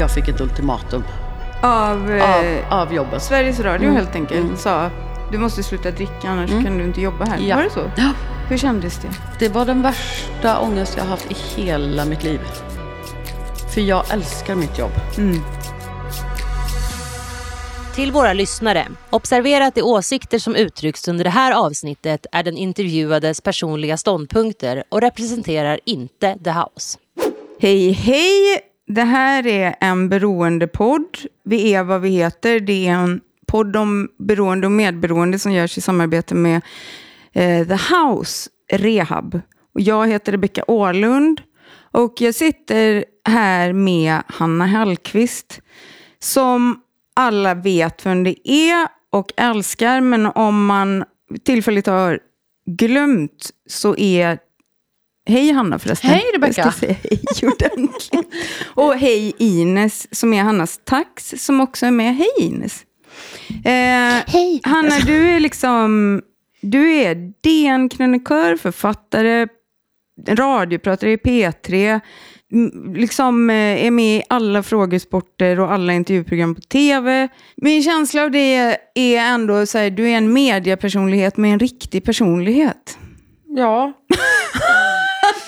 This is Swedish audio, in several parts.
jag fick ett ultimatum Av, eh, av, av jobbet. Sveriges Radio Mm. helt enkelt Mm. sa du måste sluta dricka annars Mm. kan du inte jobba här. Ja. Var det så? Ja. Hur kändes det? Det var den värsta ångest jag haft i hela mitt liv. För jag älskar mitt jobb. Mm. Till våra lyssnare. Observera att de åsikter som uttrycks under det här avsnittet är den intervjuades personliga ståndpunkter och representerar inte The House. Hej hej! Det här är en beroendepodd. Vi är vad vi heter. Det är en podd om beroende och medberoende som görs i samarbete med eh, The House Rehab. Och jag heter Rebecka Åhlund och jag sitter här med Hanna Hellqvist som alla vet vem det är och älskar. Men om man tillfälligt har glömt så är Hej Hanna förresten. Hej, Rebecka. Jag ska säga hej ordentligt. Och hej Ines som är Hannas tax som också är med. Hej Ines. Eh, Hej! Hanna, du är liksom, du är DN-krönikör, författare, radiopratare i P3, m- liksom eh, är med i alla frågesporter och alla intervjuprogram på TV. Min känsla av det är ändå så här, du är en mediepersonlighet med en riktig personlighet. Ja.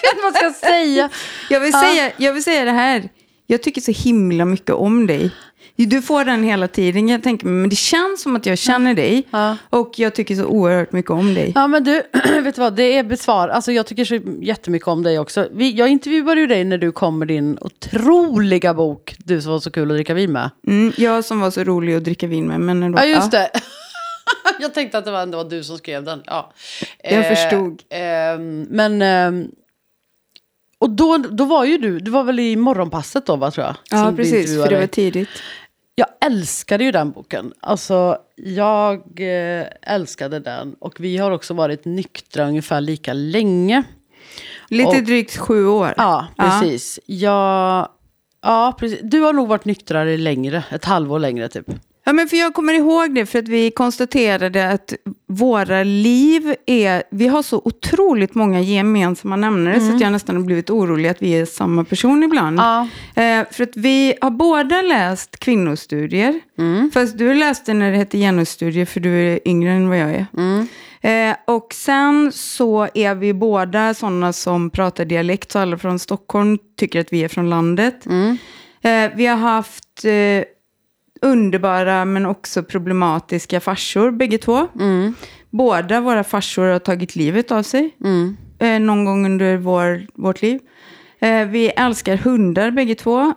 jag vet vad jag ska säga. Jag vill, Ja. säga, jag vill säga det här, jag tycker så himla mycket om dig. Du får den hela tiden, jag tänker, men det känns som att jag känner dig. Ja. Och jag tycker så oerhört mycket om dig. Ja men du, vet du vad, det är besvar. Alltså jag tycker så jättemycket om dig också. Vi, jag intervjuade ju dig när du kom med din otroliga bok, Du som var så kul att dricka vin med. Mm, jag som var så rolig att dricka vin med, men ändå. Ja just det. jag tänkte att det var, var du som skrev den. Ja. Jag förstod. ehm, men, ehm, och då, då var ju du, du var väl i morgonpasset då va tror jag? Ja, precis, för det var dig. tidigt. Jag älskade ju den boken. Alltså, jag eh, älskade den. Och vi har också varit nyktra ungefär lika länge. Lite Och- drygt sju år. Ja, precis. Jag, ja, precis. Du har nog varit nyktrare längre, ett halvår längre typ. Ja, men för jag kommer ihåg det, för att vi konstaterade att våra liv är... Vi har så otroligt många gemensamma nämnare, så att jag nästan har blivit orolig att vi är samma person ibland. Ja. Eh, för att vi har båda läst kvinnostudier. Fast du läste när det hette genusstudier, för du är yngre än vad jag är. Eh, och sen så är vi båda sådana som pratar dialekt, så alla från Stockholm tycker att vi är från landet. Eh, vi har haft eh, underbara men också problematiska farsor, bägge två. Båda våra farsor har tagit livet av sig eh, någon gång under vår, vårt liv. Eh, vi älskar hundar bägge två.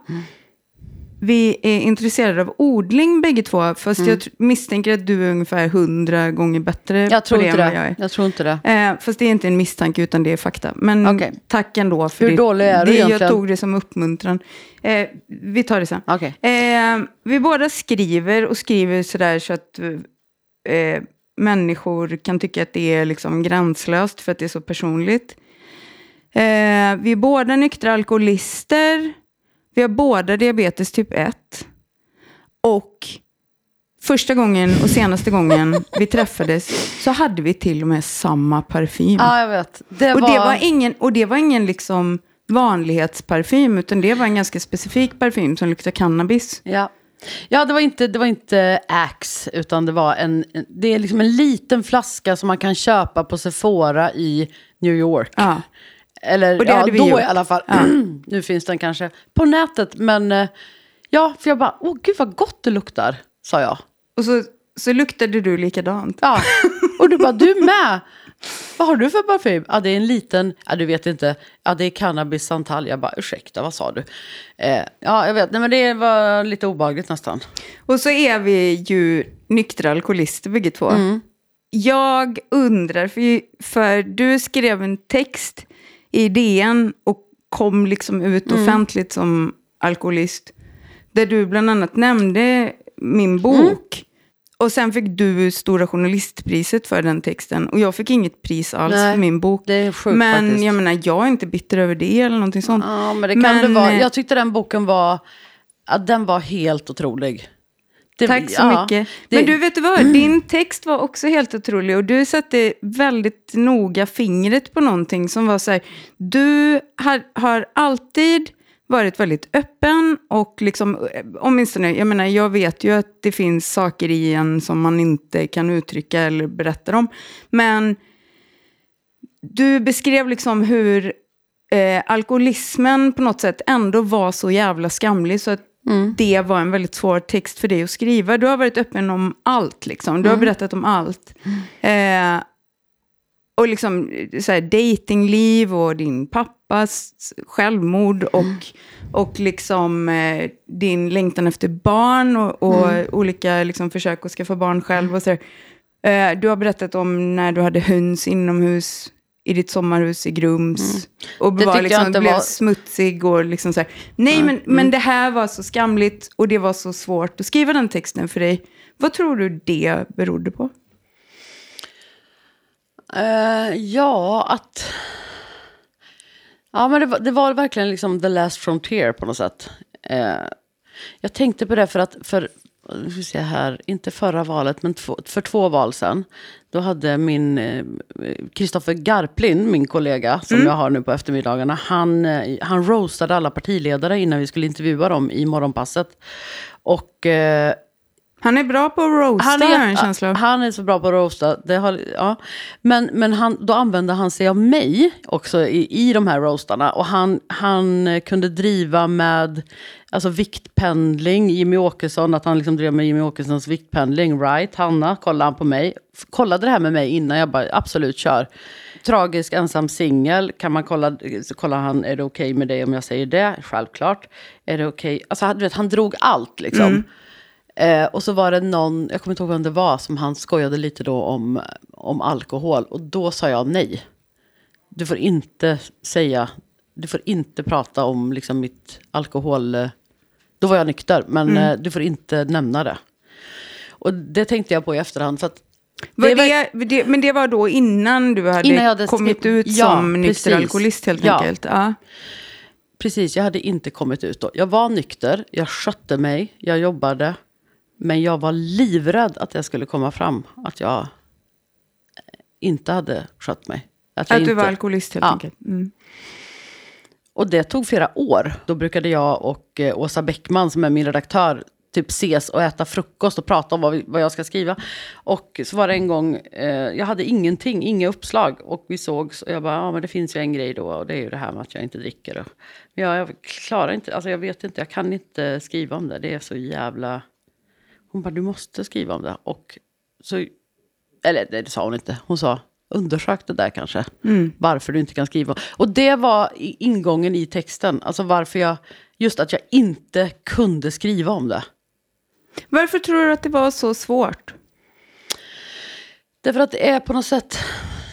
Vi är intresserade av odling bägge två, fast jag tr- misstänker att du är ungefär hundra gånger bättre Jag tror på det inte än vad jag är. Jag tror inte det. Eh, fast det är inte en misstanke utan det är fakta. Men Okej. tack ändå för Hur det. dålig är du det, Jag egentligen? tog det som uppmuntran. Eh, vi tar det sen. Okej. Eh, vi båda skriver och skriver sådär så att eh, människor kan tycka att det är liksom gränslöst för att det är så personligt. Eh, vi är båda nyktra alkoholister. Vi har båda diabetes typ 1. Och första gången och senaste gången vi träffades så hade vi till och med samma parfym. Ja, jag vet. Det och, var... det var ingen, och det var ingen liksom vanlighetsparfym, utan det var en ganska specifik parfym som luktar cannabis. Ja. Ja, det var inte, det var inte Axe, utan det var en, en- det är liksom en liten flaska som man kan köpa på Sephora i New York. Ja. Eller Och det ja, hade vi då gjort. i alla fall. nu finns den kanske på nätet, men eh, ja, för jag bara, åh gud vad gott det luktar, sa jag. Och så, så luktade du likadant. Ja, och du bara, du med. Vad har du för parfym? Ja, det är en liten, ja du vet inte, ja det är cannabis santal. Jag bara, ursäkta, vad sa du? Eh, ja, jag vet, nej men det var lite obehagligt nästan. Och så är vi ju nyktra alkoholister bägge två. Mm. Jag undrar, för, för du skrev en text i DN och kom liksom ut Mm. offentligt som alkoholist. Där du bland annat nämnde min bok. Mm. Och sen fick du Stora Journalistpriset för den texten. Och jag fick inget pris alls Nej, för min bok. sjukt Men faktiskt. jag menar, jag är inte bitter över det eller någonting sånt. Ja, men det kan Men, det vara. eh, Jag tyckte den boken var, den var helt otrolig. Det, Tack så ja, mycket. det- Men du, vet du vad? Din text var också helt otrolig. Och du satte väldigt noga fingret på någonting som var så här. Du har, har alltid varit väldigt öppen och liksom, eh, åtminstone, jag menar, jag vet ju att det finns saker i en som man inte kan uttrycka eller berätta om. Men du beskrev liksom hur eh, alkoholismen på något sätt ändå var så jävla skamlig så att Mm. det var en väldigt svår text för dig att skriva. Du har varit öppen om allt, liksom. Du har Mm. berättat om allt. Eh, och liksom så här, datingliv och din pappas självmord och, och liksom eh, din längtan efter barn och, och olika liksom, försök att skaffa barn själv och så. Eh, du har berättat om när du hade höns inomhus i ditt sommarhus i Grums. Och Det var, liksom, blev var- smutsig och liksom så här. Nej, men, men det här var så skamligt och det var så svårt att skriva den texten för dig. Vad tror du det berodde på? Eh, ja, att... Ja, men det var, det var verkligen liksom the last frontier på något sätt. Eh, jag tänkte på det för att, för, vi se här, inte förra valet, men två, för två val sedan. Då hade min Kristoffer Garplind, min kollega, som jag har nu på eftermiddagarna, han, eh, han roastade alla partiledare innan vi skulle intervjua dem i morgonpasset. Och eh, Han är bra på att roasta, han har är, en känsla han är så bra på att roasta. Det har, ja. Men, men han, då använde han sig av mig också i, i de här roastarna. Och han, han kunde driva med alltså, viktpendling, Jimmy Åkesson, att han liksom drev med Jimmy Åkessons viktpendling. Right, Hanna, kollade han på mig. Kollade det här med mig innan, jag bara absolut kör. Tragisk ensam singel, kan man kolla, så kollar han, är det okej med dig om jag säger det? Självklart. Är det okej? Alltså, du vet, han drog allt liksom. Eh, och så var det någon, jag kommer inte ihåg vem det var, som han skojade lite då om, om alkohol. Och då sa jag nej. Du får inte säga, du får inte prata om liksom mitt alkohol... eh, Då var jag nykter, men eh, du får inte nämna det. Och det tänkte jag på i efterhand. För Var det är det, det, men det var då innan du hade, Innan hade kommit skrivit- ut Ja, som nykter precis. alkoholist helt Ja. enkelt? Ja. Precis, jag hade inte kommit ut då. Jag var nykter, jag skötte mig, jag jobbade. Men jag var livrädd att det skulle komma fram att jag inte hade skött mig. Att du inte, var alkoholist helt Ja. enkelt? Mm. Och det tog flera år. Då brukade jag och eh, Åsa Bäckman, som är min redaktör, typ ses och äta frukost och prata om vad, vi, vad jag ska skriva. Och så var det en gång, eh, jag hade ingenting, inga uppslag. Och vi sågs och jag bara, ja men det finns ju en grej då. Och det är ju det här med att jag inte dricker. Och, men jag, jag klarar inte, alltså jag vet inte, jag kan inte skriva om det. Det är så jävla... Hon bara, du måste skriva om det. Och så, eller det sa hon inte, hon sa, undersök det där kanske. Varför du inte kan skriva. Och det var ingången i texten. Alltså varför jag, just att jag inte kunde skriva om det. Varför tror du att det var så svårt? Därför att det är på något sätt,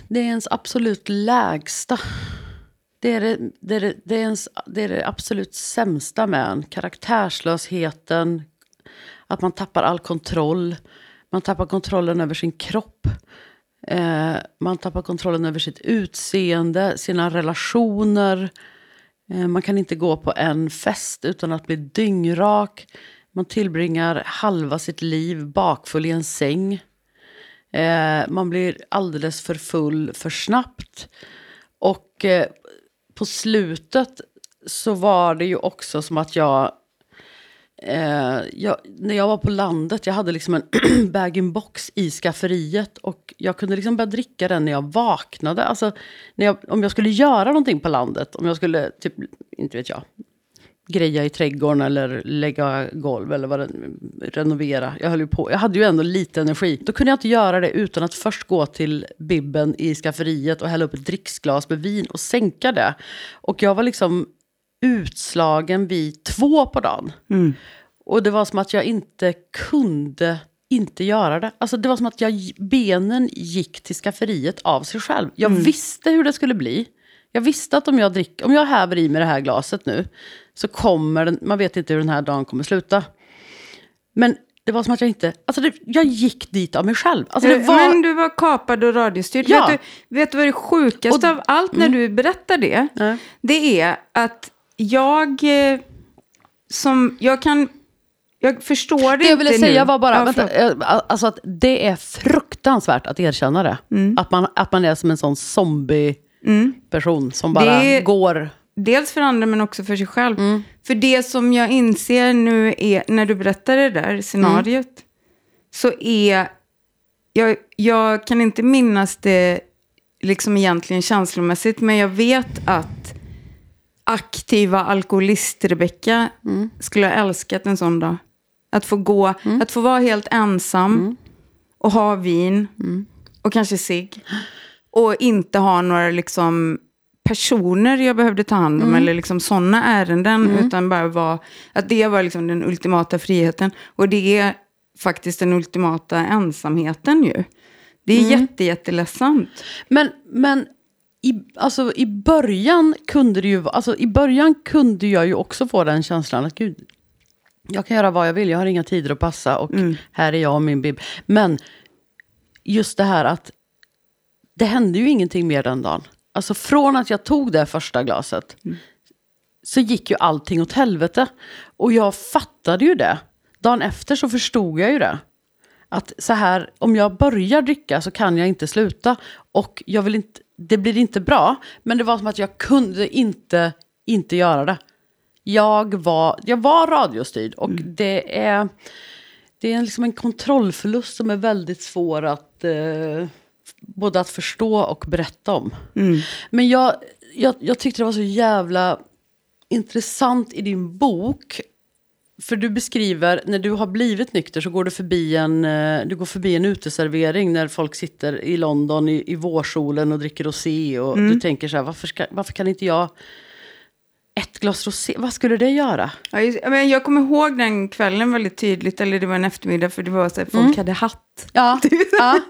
det är ens absolut lägsta. Det är det, det, är det, det, är ens, det är det absolut sämsta med en. Karaktärslösheten, att man tappar all kontroll. Man tappar kontrollen över sin kropp. Eh, man tappar kontrollen över sitt utseende, sina relationer. Eh, man kan inte gå på en fest utan att bli dyngrak. Man tillbringar halva sitt liv bakfull i en säng. Eh, man blir alldeles för full för snabbt. Och eh, på slutet så var det ju också som att jag, eh, jag... När jag var på landet, jag hade liksom en bag-in-box i skafferiet. Och jag kunde liksom börja dricka den när jag vaknade. Alltså, när jag, om jag skulle göra någonting på landet, om jag skulle, typ, inte vet jag, greja i trädgården eller lägga golv eller vad det, renovera. Jag höll ju på. Jag hade ju ändå lite energi. Då kunde jag inte göra det utan att först gå till bibben i skafferiet och hälla upp ett dricksglas med vin och sänka det. Och jag var liksom utslagen vid två på dagen. Och det var som att jag inte kunde inte göra det. Alltså det var som att jag, benen gick till skafferiet av sig själv. Jag visste hur det skulle bli. Jag visste att om jag, drick, om jag häver i mig det här glaset nu så kommer den, man vet inte hur den här dagen kommer sluta. Men det var som att jag inte, alltså det, jag gick dit av mig själv. Alltså det var, Men du var kapad och radiostyrd. Ja. Vet, du, vet du vad det sjukaste Och- Mm. av allt när du berättar det? Ja. Det är att jag eh, som, jag kan, jag förstår det Det jag ville säga nu. var bara, Ja, vänta, eh, alltså att det är fruktansvärt att erkänna det. Mm. Att, man, att man är som en sån zombie-person som bara Det- går dels för andra men också för sig själv. Mm. För det som jag inser nu är, när du berättar det där scenariot, Mm. så är, jag, jag kan inte minnas det liksom egentligen känslomässigt, men jag vet att aktiva alkoholist-Rebecka Mm. skulle ha älskat en sån dag. Att få gå, att få vara helt ensam Mm. och ha vin och kanske cigg. Och inte ha några liksom personer jag behövde ta hand om Mm. eller liksom sådana ärenden. Utan bara vara, att det var liksom den ultimata friheten. Och det är faktiskt den ultimata ensamheten ju. Det är Mm. jätte, jätteledsamt. Men, men i, alltså, i början kunde det ju alltså, i början kunde jag ju också få den känslan att gud, jag kan göra vad jag vill, jag har inga tider att passa och här är jag och min bib. Men just det här att det hände ju ingenting mer den dagen. Alltså från att jag tog det första glaset så gick ju allting åt helvete. Och jag fattade ju det. Dagen efter så förstod jag ju det. Att så här, om jag börjar dricka så kan jag inte sluta. Och jag vill inte, det blir inte bra. Men det var som att jag kunde inte, inte göra det. Jag var, jag var radiostyrd och det är, det är liksom en kontrollförlust som är väldigt svår att eh, både att förstå och berätta om. Men jag, jag, jag tyckte det var så jävla intressant i din bok. För du beskriver, när du har blivit nykter så går du förbi en, eh, du går förbi en uteservering när folk sitter i London i, i vårsolen och dricker rosé. Och du tänker så här, varför, ska, varför kan inte jag ett glas rosé, vad skulle det göra? Ja, just, men jag kommer ihåg den kvällen väldigt tydligt, eller det var en eftermiddag, för det var så här, folk Mm. hade hatt. Ja, ja.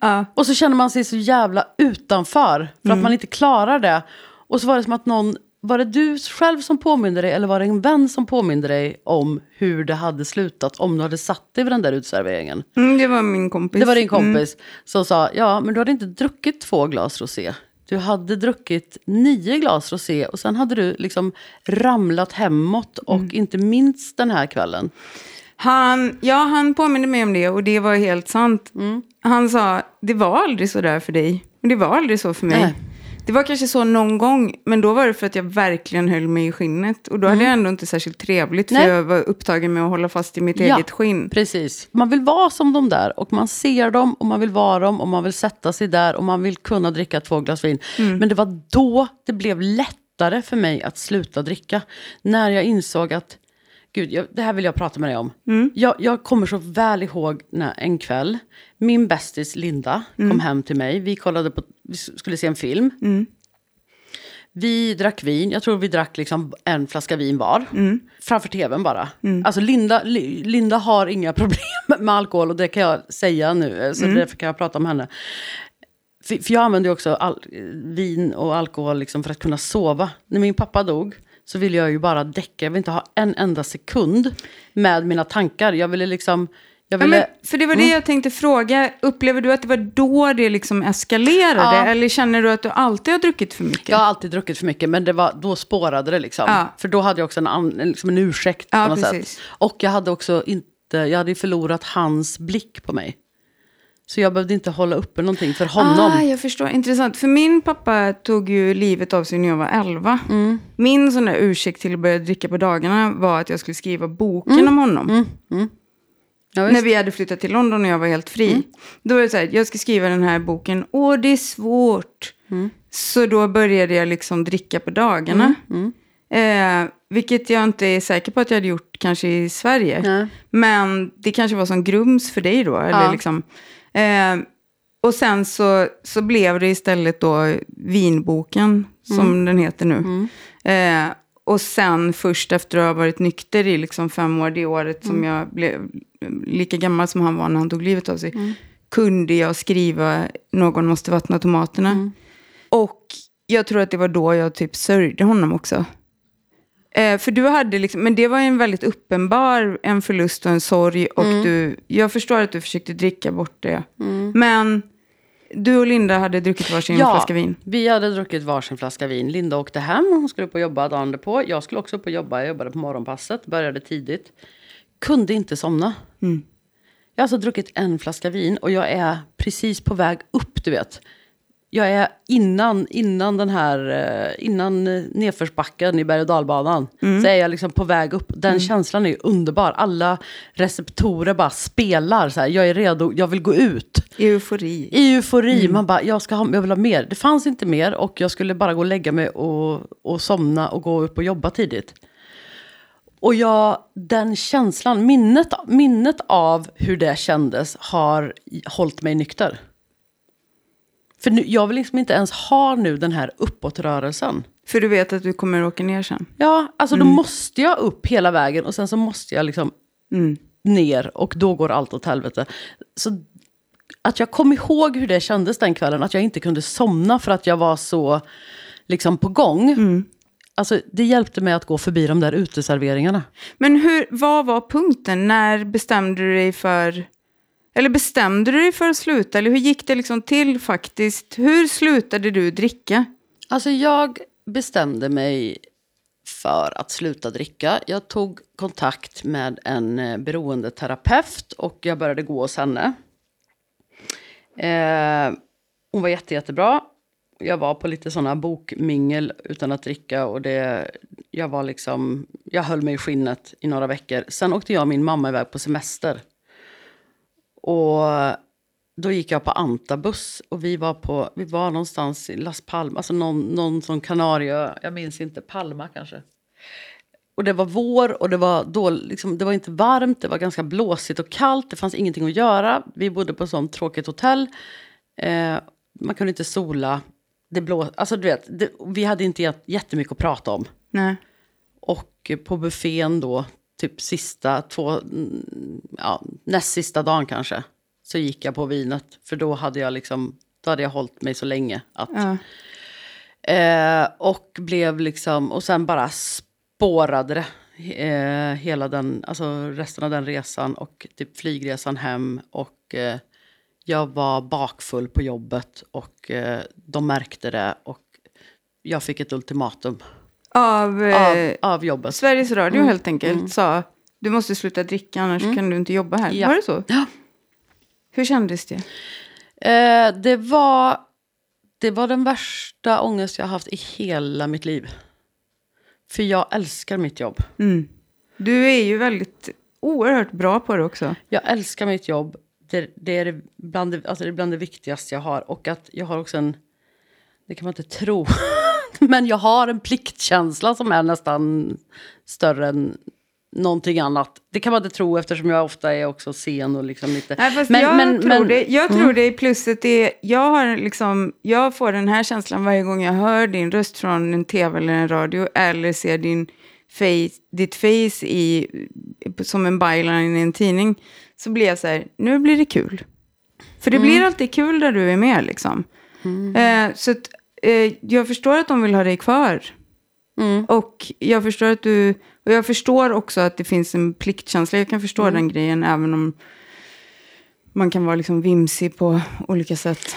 Ja. Och så känner man sig så jävla utanför för att man inte klarar det. Och så var det som att någon, var det du själv som påminde dig eller var det en vän som påminde dig om hur det hade slutat om du hade satt dig vid den där utserveringen? Mm, det var min kompis. Det var din kompis som sa, ja men du hade inte druckit två glas rosé. Du hade druckit nio glas rosé och sen hade du liksom ramlat hemåt och inte minst den här kvällen. Han, ja, han påminde mig om det och det var helt sant. Mm. Han sa, det var aldrig så där för dig. Och det var aldrig så för mig. Nej. Det var kanske så någon gång, men då var det för att jag verkligen höll mig i skinnet. Och då hade jag ändå inte särskilt trevligt, för Mm. Nej. jag var upptagen med att hålla fast i mitt Ja. eget skinn. Precis. Man vill vara som de där och man ser dem och man vill vara dem och man vill sätta sig där och man vill kunna dricka två glas vin. Men det var då det blev lättare för mig att sluta dricka. När jag insåg att, gud, jag, det här vill jag prata med dig om. Jag, jag kommer så väl ihåg när en kväll, min bästis Linda kom hem till mig. Vi, kollade på, vi skulle se en film. Vi drack vin, jag tror vi drack liksom en flaska vin var. Framför tvn bara. Alltså Linda, Li- Linda har inga problem med alkohol och det kan jag säga nu. Så därför kan jag prata om henne. För, för jag använde också all, vin och alkohol liksom för att kunna sova. När min pappa dog så ville jag ju bara däcka. Jag ville inte ha en enda sekund med mina tankar. Jag ville liksom... Jag Ja, ville, men, för det var det jag tänkte fråga. Upplever du att det var då det liksom eskalerade? Ja. Eller känner du att du alltid har druckit för mycket? Jag har alltid druckit för mycket, men det var, då spårade det liksom. Ja. För då hade jag också en, liksom en ursäkt Ja, på något precis. sätt. Och jag hade också inte, jag hade förlorat hans blick på mig. Så jag behövde inte hålla uppe någonting för honom. Ah, jag förstår. Intressant. För min pappa tog ju livet av sig när jag var 11. Mm. Min sån där ursäkt till att börja dricka på dagarna var att jag skulle skriva boken Mm. om honom. Ja, När. Mm. vi hade flyttat till London och jag var helt fri. Då var det så här, jag ska skriva den här boken. Åh, det är svårt. Mm. Så då började jag liksom dricka på dagarna. Mm. Eh, vilket jag inte är säker på att jag hade gjort kanske i Sverige. Men det kanske var som grums för dig då. Eller Ja. liksom. eh, och sen så, så blev det istället då vinboken, som Mm. den heter nu. Eh, och sen först efter att ha varit nykter i liksom fem år, det året Mm. som jag blev lika gammal som han var när han tog livet av sig, Mm. kunde jag skriva Någon måste vattna tomaterna. Mm. Och jag tror att det var då jag typ sörjde honom också. Eh, för du hade liksom, men det var en väldigt uppenbar en förlust och en sorg. Och Mm. du, jag förstår att du försökte dricka bort det. Men du och Linda hade druckit varsin flaska vin. vi hade druckit varsin flaska vin. Linda åkte hem, hon skulle upp och jobba dagen på. Jag skulle också upp och jobba, jag jobbade på morgonpasset, började tidigt. Kunde inte somna. Mm. Jag har alltså druckit en flaska vin och jag är precis på väg upp, du vet. Jag är innan, innan den här, eh, innan eh, nedförsbacken i berg och dalbanan. Så är jag liksom på väg upp. Den känslan är underbar. Alla receptorer bara spelar. Så här. Jag är redo, jag vill gå ut. Eufori. Eufori, man bara, jag, ska ha, jag vill ha mer. Det fanns inte mer och jag skulle bara gå och lägga mig och, och somna och gå upp och jobba tidigt. Och jag, den känslan, minnet, minnet av hur det kändes har hållit mig nykter. För nu, jag vill liksom inte ens ha nu den här uppåtrörelsen. För du vet att du kommer åka ner sen. Ja, alltså då måste jag upp hela vägen och sen så måste jag liksom ner och då går allt åt helvete. Så att jag kom ihåg hur det kändes den kvällen, att jag inte kunde somna för att jag var så liksom på gång. Alltså det hjälpte mig att gå förbi de där uteserveringarna. Men hur, vad var punkten? När bestämde du dig för... Eller bestämde du dig för att sluta? Eller hur gick det liksom till faktiskt? Hur slutade du dricka? Alltså jag bestämde mig för att sluta dricka. Jag tog kontakt med en eh, beroendeterapeut och jag började gå hos henne. Eh, hon var jätte, jättebra. Jag var på lite sådana bokmingel utan att dricka och det, jag var liksom, jag höll mig i skinnet i några veckor. Sen åkte jag och min mamma iväg på semester. Och då gick jag på Antabus och vi var, på, vi var någonstans i Las Palmas, alltså någon, någon sån Kanarieö, jag minns inte, Palma kanske. Och det var vår och det var, då, liksom, det var inte varmt, det var ganska blåsigt och kallt, det fanns ingenting att göra. Vi bodde på ett sånt tråkigt hotell. Eh, man kunde inte sola. Det blå, alltså du vet, det, vi hade inte jät- jättemycket att prata om. Nej. Och på buffén då, typ sista två, ja, näst sista dagen kanske, så gick jag på vinet. För då hade jag liksom, då hade jag hållit mig så länge. Att, Ja. eh, och blev liksom, och sen bara spårade det. Eh, hela den, alltså resten av den resan och typ flygresan hem. Och eh, jag var bakfull på jobbet och eh, de märkte det. Och jag fick ett ultimatum Av, eh, av, av jobbet. Sveriges Radio Mm. helt enkelt sa du måste sluta dricka annars kan du inte jobba här. Ja. Var det så? Ja. Hur kändes det? Eh, det, var, det var den värsta ångest jag haft i hela mitt liv. För jag älskar mitt jobb. Mm. Du är ju väldigt oerhört bra på det också. Jag älskar mitt jobb. Det, det, är bland det, alltså det är bland det viktigaste jag har. Och att jag har också en... Det kan man inte tro. Men jag har en pliktkänsla som är nästan större än någonting annat. Det kan man inte tro eftersom jag ofta är också sen och liksom lite... Nej, fast Men- jag men- tror, men- det, jag tror det är plusset. är, jag, har liksom, jag får den här känslan varje gång jag hör din röst från en tv eller en radio eller ser din face, ditt face i, som en byline i en tidning. Så blir jag så här, nu blir det kul. För det blir alltid kul där du är med liksom. Eh, så att, eh, jag förstår att de vill ha dig kvar. Mm. Och jag förstår att du, och jag förstår också att det finns en pliktkänsla. Jag kan förstå den grejen även om man kan vara liksom vimsig på olika sätt.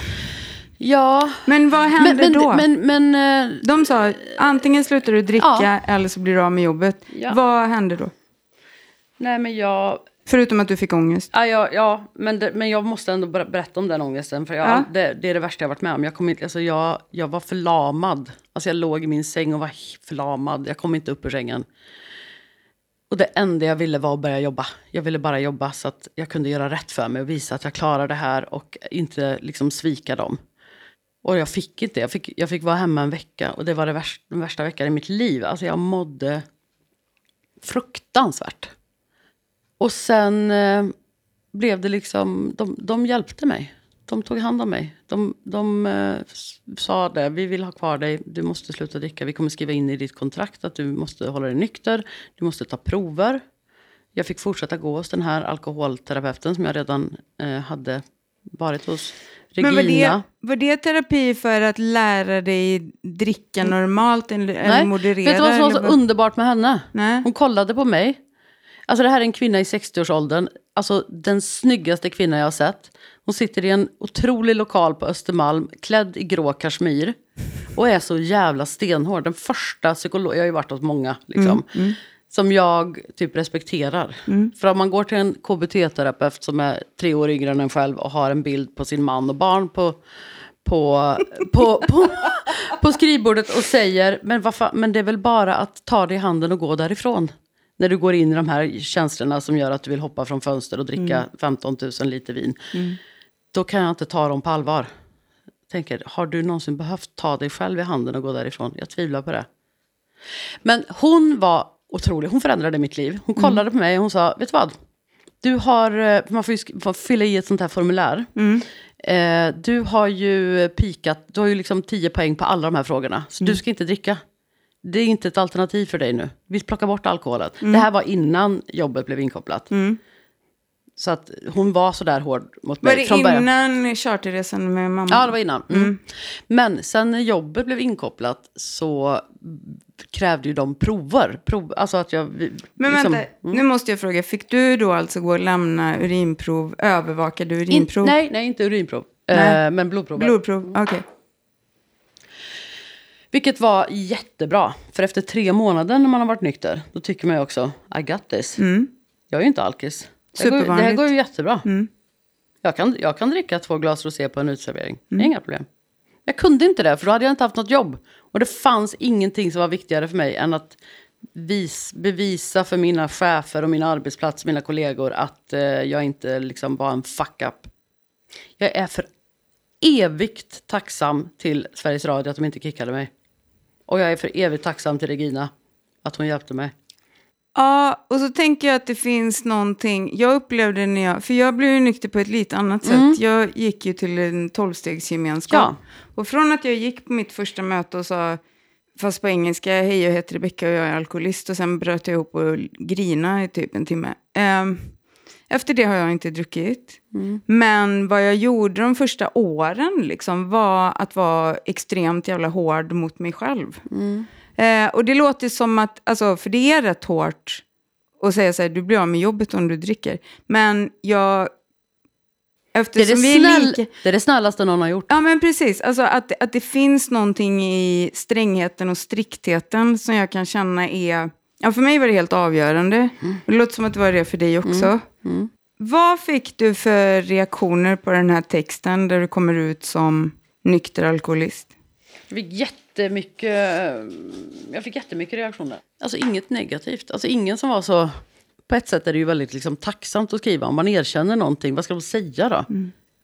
Ja, Men vad hände men, men, då? men, men eh, De sa antingen slutar du dricka Ja. eller så blir du av med jobbet. Ja. Vad hände då? nej men jag... Förutom att du fick ångest. Ja, ja, ja men, det, men jag måste ändå ber- berätta om den ångesten. För jag, Ja. det, det är det värsta jag varit med om. Jag, kom inte, alltså jag, jag var förlamad. Alltså jag låg i min säng och var förlamad. Jag kom inte upp ur sängen. Och det enda jag ville var att börja jobba. Jag ville bara jobba så att jag kunde göra rätt för mig och visa att jag klarar det här och inte liksom svika dem. Och jag fick inte, jag fick, jag fick vara hemma en vecka och det var det värsta, den värsta veckan i mitt liv. Alltså jag mådde fruktansvärt. Och sen eh, blev det liksom, de, de hjälpte mig. De tog hand om mig. De, de eh, sa det, vi vill ha kvar dig, du måste sluta dricka. Vi kommer skriva in i ditt kontrakt att du måste hålla dig nykter, du måste ta prover. Jag fick fortsätta gå hos den här alkoholterapeuten som jag redan eh, hade varit hos. Regina. Men var det, var det terapi för att lära dig dricka normalt eller, eller moderera? vet du vad som var så underbart med henne? Nej. Hon kollade på mig. Alltså det här är en kvinna i 60-årsåldern. Alltså den snyggaste kvinna jag har sett. Hon sitter i en otrolig lokal på Östermalm, klädd i grå kashmir. Och är så jävla stenhård. Den första psykolog, jag har ju varit hos många, liksom. Som jag typ respekterar. För om man går till en KBT-terapeut som är tre år yngre än en själv och har en bild på sin man och barn på, på, på, på, på skrivbordet och säger, men, vad men det är väl bara att ta det i handen och gå därifrån. När du går in i de här känslorna som gör att du vill hoppa från fönster och dricka 15 000 liter vin. Då kan jag inte ta dem på allvar. Tänker, har du någonsin behövt ta dig själv i handen och gå därifrån? Jag tvivlar på det. Men hon var otrolig, hon förändrade mitt liv. Hon kollade på mig och hon sa, vet du vad? Du har, eh, man får ju fylla i ett sånt här formulär. Eh, du har ju pikat, du har ju liksom 10 poäng på alla de här frågorna. Så du ska inte dricka. Det är inte ett alternativ för dig nu. Vi plockar bort alkoholen. Det här var innan jobbet blev inkopplat. Så att hon var sådär hård mot mig Var det från början. innan charterresan med mamma? Ja, det var innan. Mm. Men sen när jobbet blev inkopplat så krävde ju de prover. Prov, alltså att jag... Men liksom- vänta, nu måste jag fråga. Fick du då alltså gå och lämna urinprov? Övervakade In, urinprov? nej, nej, inte urinprov. Nej. Eh, men blodprover. Blodprov? Okej. Vilket var jättebra. För efter tre månader när man har varit nykter, då tycker man ju också, I got this. Jag är ju inte alkis. Det här, går, det här Supervanligt. går ju jättebra. Jag, kan, jag kan dricka två glas rosé på en utservering. Det är inga problem. Jag kunde inte det, för då hade jag inte haft något jobb. Och det fanns ingenting som var viktigare för mig än att vis, bevisa för mina chefer och mina arbetsplatser, mina kollegor, att eh, jag inte liksom var en fuck-up. Jag är för evigt tacksam till Sveriges Radio att de inte kickade mig. Och jag är för evigt tacksam till Regina att hon hjälpte mig. Ja, och så tänker jag att det finns någonting, jag upplevde när jag, för jag blev ju nykter på ett lite annat Mm. sätt. Jag gick ju till en tolvstegsgemenskap. Ja. Och från att jag gick på mitt första möte och sa, fast på engelska, hej jag heter Rebecka och jag är alkoholist. Och sen bröt jag ihop och grina i typ en timme. Ehm, efter det har jag inte druckit. Men vad jag gjorde de första åren liksom, var att vara extremt jävla hård mot mig själv. Eh, och det låter som att, alltså, för det är rätt hårt att säga så här, du blir av med jobbet om du dricker. Men jag, Det är eftersom det, är snäll, lika... det är det snällaste någon har gjort. Ja, men precis. Alltså att, att det finns någonting i strängheten och striktheten som jag kan känna är... Ja, för mig var det helt avgörande. Och det låter som att det var det för dig också. Vad fick du för reaktioner på den här texten där du kommer ut som nykter alkoholist? Jag fick jättemycket, jag fick jättemycket reaktioner. Alltså inget negativt. Alltså ingen som var så... På ett sätt är det ju väldigt liksom, tacksamt att skriva. Om man erkänner någonting, vad ska de säga då?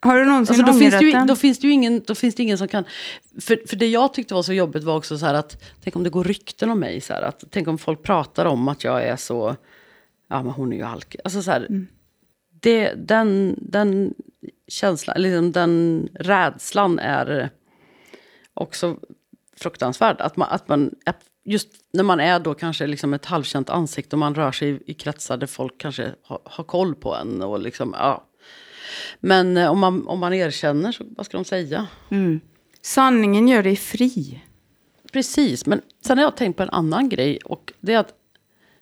Har du någonsin Alltså, då, finns det ju, då, finns det ju ingen, då finns det ingen som kan... För, för det jag tyckte var så jobbigt var också så här att... Tänk om det går rykten om mig. Så här, att, tänk om folk pratar om att jag är så... Ja, men hon är ju alk. Alltså så här... Mm. Det, den, den känslan, liksom den rädslan är också fruktansvärd. Att man, att man, just när man är då kanske liksom ett halvkänt ansikte och man rör sig i, i kretsar där folk kanske har, har koll på en. Och liksom, ja. Men eh, om man, om man erkänner, så vad ska de säga? Sanningen gör dig fri. Precis, men sen har jag tänkt på en annan grej. Och det är att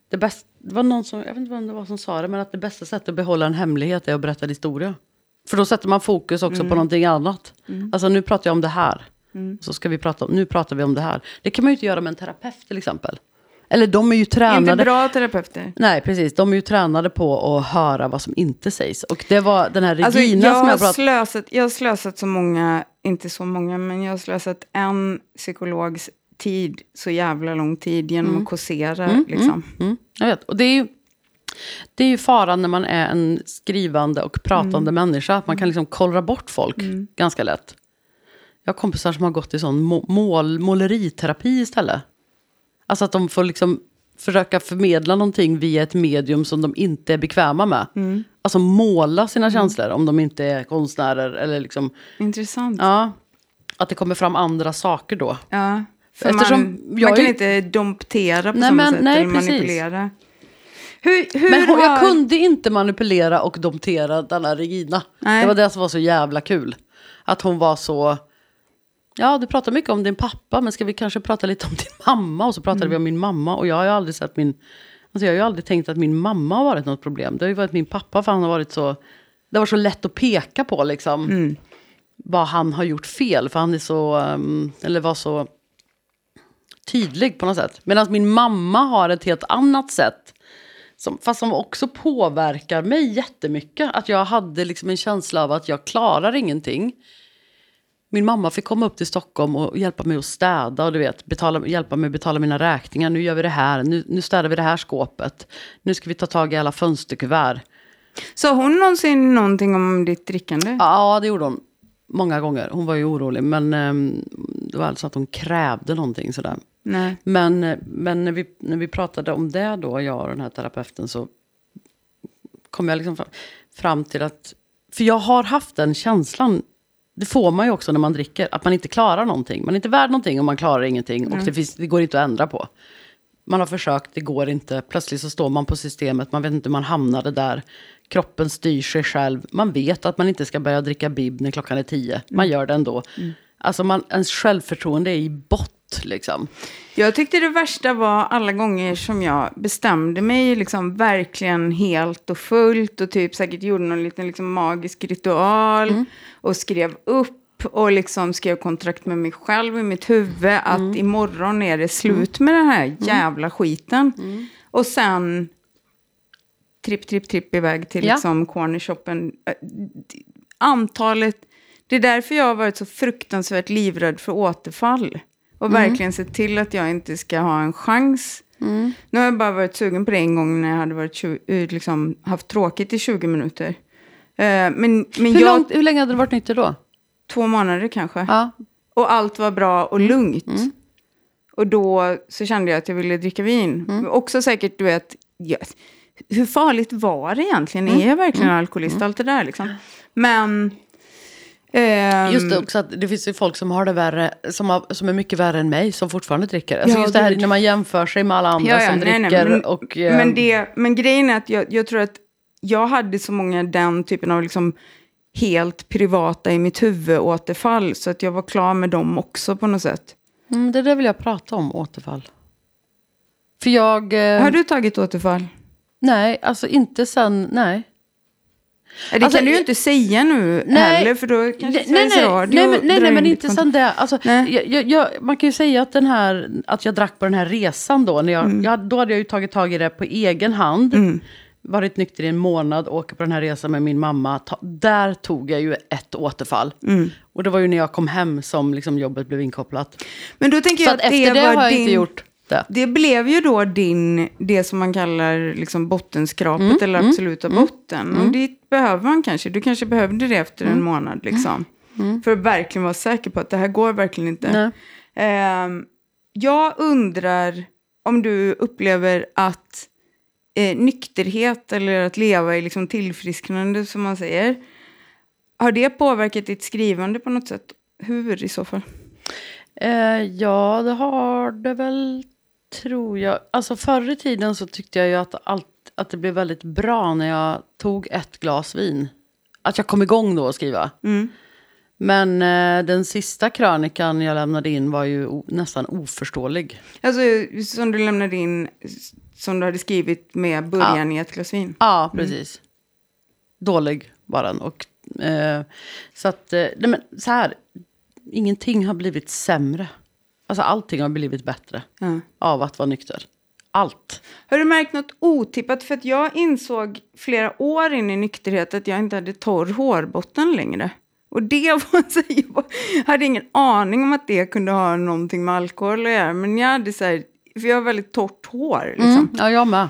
det, bäst, det var någon som, jag vet inte vem det var som sa det, men att det bästa sättet att behålla en hemlighet är att berätta en historia. För då sätter man fokus också på någonting annat. Alltså nu pratar jag om det här. Så ska vi prata om, nu pratar vi om det här. Det kan man ju inte göra med en terapeut till exempel. Eller de är ju Inte tränade. bra terapeuter. Nej, precis. De är ju tränade på att höra vad som inte sägs. Och det var den här Regina Alltså, jag, som jag pratade slösat, jag har slösat så många, inte så många, men jag har slösat en psykologs tid, så jävla lång tid, genom att kåsera. liksom. Mm, jag vet. Och det är ju, det är ju faran när man är en skrivande och pratande människa. Att man kan liksom kollra bort folk ganska lätt. Jag har kompisar som har gått i sån må- mål, måleriterapi istället. Alltså att de får liksom försöka förmedla någonting via ett medium som de inte är bekväma med. Alltså måla sina känslor om de inte är konstnärer. Eller liksom, Intressant. ja, att det kommer fram andra saker då. Ja, för Eftersom man, man kan är- inte domptera på Nej, samma men- sätt, nej, eller precis. manipulera. Hur, hur Men har... jag kunde inte manipulera och domptera denna Regina. Nej. Det var det som var så jävla kul. Att hon var så... Ja, du pratar mycket om din pappa, men ska vi kanske prata lite om din mamma? Och så pratade vi om min mamma. Och jag har ju aldrig sett min... Alltså jag har ju aldrig tänkt att min mamma har varit något problem. Det har ju varit min pappa, för han har varit så... Det var så lätt att peka på liksom. Vad han har gjort fel, för han är så... ehm, eller var så tydlig på något sätt. Medan min mamma har ett helt annat sätt. Som, fast som också påverkar mig jättemycket. Att jag hade liksom en känsla av att jag klarar ingenting. Min mamma fick komma upp till Stockholm och hjälpa mig att städa och du vet, betala, hjälpa mig att betala mina räkningar. Nu gör vi det här, nu, nu städar vi det här skåpet. Nu ska vi ta tag i alla fönsterkuvert. Sa hon någonsin någonting om ditt drickande? Ja, det gjorde hon. Många gånger. Hon var ju orolig, men um, det var alltså att hon krävde någonting sådär. Nej. Men, men när, vi, när vi pratade om det då, jag och den här terapeuten, så kom jag liksom fram, fram till att... För jag har haft den känslan, det får man ju också när man dricker, att man inte klarar någonting. Man är inte värd någonting och man klarar ingenting. Och det, finns, det går inte att ändra på. Man har försökt, det går inte. Plötsligt så står man på systemet, man vet inte hur man hamnade där. Kroppen styr sig själv. Man vet att man inte ska börja dricka bib när klockan är tio. Man gör det ändå. Alltså man, ens självförtroende är i bott liksom. Jag tyckte det värsta var alla gånger som jag bestämde mig liksom verkligen helt och fullt och typ säkert gjorde någon liten liksom magisk ritual och skrev upp och liksom skrev kontrakt med mig själv i mitt huvud att imorgon är det slut med den här jävla skiten. Och sen tripp, tripp, tripp iväg till Ja. liksom cornershoppen. Äh, Antalet, det är därför jag har varit så fruktansvärt livrädd för återfall. Och verkligen sett till att jag inte ska ha en chans. Nu har jag bara varit sugen på det en gång när jag hade varit, eh, liksom, haft tråkigt i 20 minuter. Eh, men men Hur, jag, långt, hur länge hade du varit nykter då? två månader kanske. Ja. Och allt var bra och lugnt. Och då så kände jag att jag ville dricka vin. Också säkert, du vet, ja, hur farligt var det egentligen? Är jag verkligen alkoholist? Allt det där liksom. Men... ehm, Just det, också att det finns ju folk som har det värre, som, har, som är mycket värre än mig, som fortfarande dricker. Alltså Ja, just det här när man jämför sig med alla andra Ja, ja, som nej, nej, dricker. men, och, men, det, men grejen är att jag, jag tror att jag hade så många den typen av liksom helt privata i mitt huvud återfall. Så att jag var klar med dem också på något sätt. mm, det där vill jag prata om, återfall. För jag... Eh, Har du tagit återfall? Nej, alltså inte sen, nej. Det Alltså, kan du ju inte säga nu Nej. heller, för då kanske Sveriges Radio nej, men, nej, nej, men inte sen det. Alltså, jag, jag, man kan ju säga att, den här, att jag drack på den här resan då. När jag, Mm. jag, då hade jag ju tagit tag i det på egen hand. Varit nykter i en månad, åker på den här resan med min mamma. Ta, där tog jag ju ett återfall. Mm. Och det var ju när jag kom hem som liksom jobbet blev inkopplat. Men då tänker Så jag att att efter det var har jag din, inte gjort det. Det blev ju då din, det som man kallar liksom bottenskrapet Mm, eller absoluta botten. Och det behöver man kanske. Du kanske behövde det efter Mm. en månad liksom. För att verkligen vara säker på att det här går verkligen inte. Ehm, jag undrar om du upplever att eh, nykterhet eller att leva i liksom tillfrisknande som man säger. Har det påverkat ditt skrivande på något sätt? Hur i så fall? Eh, ja, det har det väl, tror jag. Alltså förr i tiden så tyckte jag ju att, allt, att det blev väldigt bra när jag tog ett glas vin. Att jag kom igång då att skriva. Mm. Men eh, den sista krönikan jag lämnade in var ju nästan oförståelig. Alltså som du lämnade in, som du hade skrivit med början i ett glas vin. Ja, precis. Dålig var den. Och, eh, så att, eh, nej men så här, ingenting har blivit sämre. Alltså allting har blivit bättre Ja. av att vara nykter. Allt. Har du märkt något otippat? För att jag insåg flera år in i nykterhet att jag inte hade torr hårbotten längre. Och det var så jag hade ingen aning om att det kunde ha någonting med alkohol att göra. Men jag hade så här, för jag har väldigt torrt hår liksom. Mm, ja, jag med.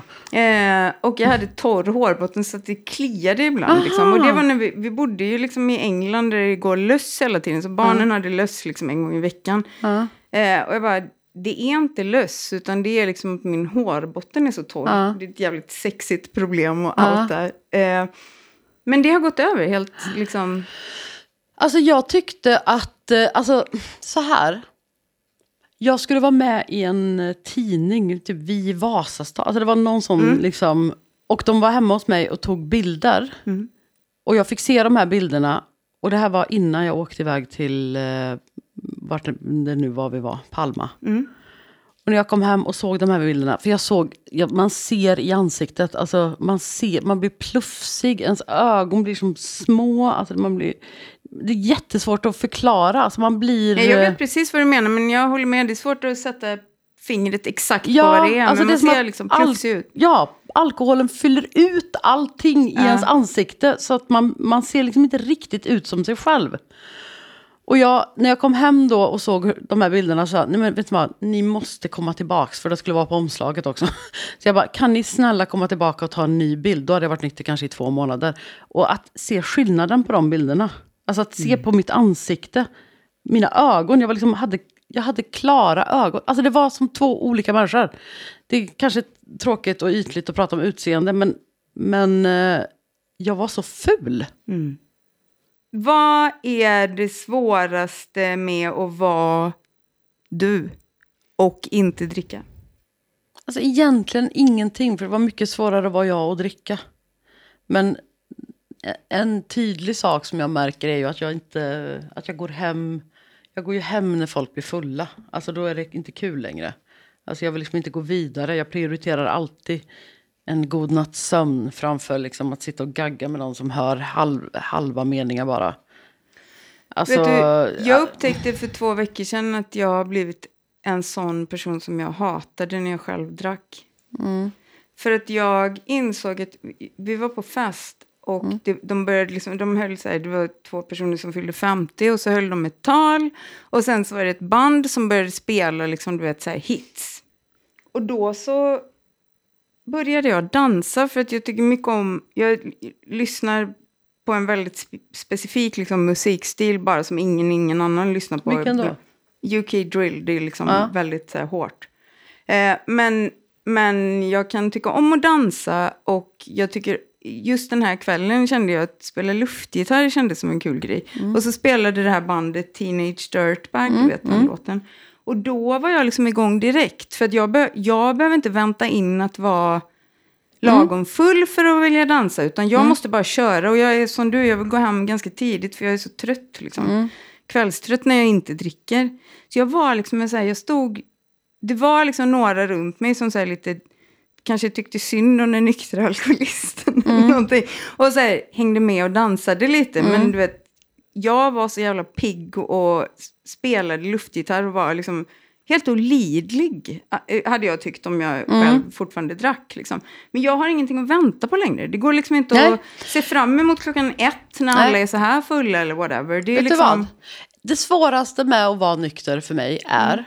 Eh, och jag hade torr hårbotten så att det kliade ibland. Liksom. Och det var när vi, vi bodde ju liksom i England där det går löss hela tiden. Så barnen hade löss liksom en gång i veckan. Ja. Eh, och jag bara, det är inte löss utan det är liksom att min hårbotten är så torr. Ja. Det är ett jävligt sexigt problem och allt där. Eh, men det har gått över helt liksom. Alltså jag tyckte att, eh, alltså så här. Jag skulle vara med i en eh, tidning, typ Vi i Vasastan. Alltså det var någon sån liksom. Och de var hemma hos mig och tog bilder. Och jag fick se de här bilderna. Och det här var innan jag åkte iväg till, eh, vart det nu var vi var, Palma. Och när jag kom hem och såg de här bilderna, för jag såg, ja, man ser i ansiktet, alltså man ser, man blir plufsig, ens ögon blir som små, alltså man blir, det är jättesvårt att förklara, alltså man blir... Jag eh, vet precis vad du menar men jag håller med. Det är svårt att sätta fingret exakt Ja, på vad det är. alltså men det man ser liksom plufsig ut. Ja, alkoholen fyller ut allting i Ja. ens ansikte så att man, man ser liksom inte riktigt ut som sig själv. Och jag, när jag kom hem då och såg de här bilderna så nej men vet du vad, ni måste komma tillbaks för det skulle vara på omslaget också. Så jag bara, kan ni snälla komma tillbaka och ta en ny bild? Då hade jag varit nykter kanske i två månader. Och att se skillnaden på de bilderna. Alltså att se på mitt ansikte, mina ögon, jag, var liksom, hade, jag hade klara ögon. Alltså det var som två olika människor. Det är kanske tråkigt och ytligt att prata om utseende, men, men eh, jag var så ful. Vad är det svåraste med att vara du och inte dricka? Alltså egentligen ingenting, för det var mycket svårare att vara jag och dricka. Men en tydlig sak som jag märker är ju att jag inte, att jag går hem, jag går ju hem när folk blir fulla. Alltså då är det inte kul längre. Alltså jag vill liksom inte gå vidare, jag prioriterar alltid en god natts sömn framför liksom att sitta och gagga med någon som hör halv, halva meningar bara. Alltså, du, ja, jag upptäckte för två veckor sedan att jag har blivit en sån person som jag hatade när jag själv drack. Mm. För att jag insåg att vi- vi var på fest och Mm. det, de började liksom, de höll så här, det var två personer som fyllde 50 och så höll de ett tal och sen så var det ett band som började spela liksom, du vet, så här, hits. Och då så började jag dansa för att jag tycker mycket om, jag lyssnar på en väldigt spe- specifik liksom, musikstil bara som ingen, ingen annan lyssnar på. Vilken då? UK drill, det är liksom Ja. väldigt här, hårt. Eh, men, men jag kan tycka om att dansa och jag tycker just den här kvällen kände jag att spela luftgitarr kändes som en kul grej. Mm. Och så spelade det här bandet Teenage Dirtbag, du vet den låten. Och då var jag liksom igång direkt. För att jag, be- jag behöver inte vänta in att vara lagom full för att vilja dansa. Utan jag måste bara köra. Och jag är som du, jag vill gå hem ganska tidigt för jag är så trött. Liksom. Kvällstrött när jag inte dricker. Så jag var liksom, så här, jag stod... Det var liksom några runt mig som så här, lite kanske tyckte synd om den nyktra alkoholisten. eller någonting. Och så här, hängde med och dansade lite. Men du vet, jag var så jävla pigg och spelade luftgitarr och var liksom helt olidlig. eh, Hade jag tyckt om jag själv fortfarande drack. Liksom. Men jag har ingenting att vänta på längre. Det går liksom inte Nej. att se fram emot klockan ett när Nej. alla är så här fulla eller whatever. Det är Vet liksom... du vad? Det svåraste med att vara nykter för mig är...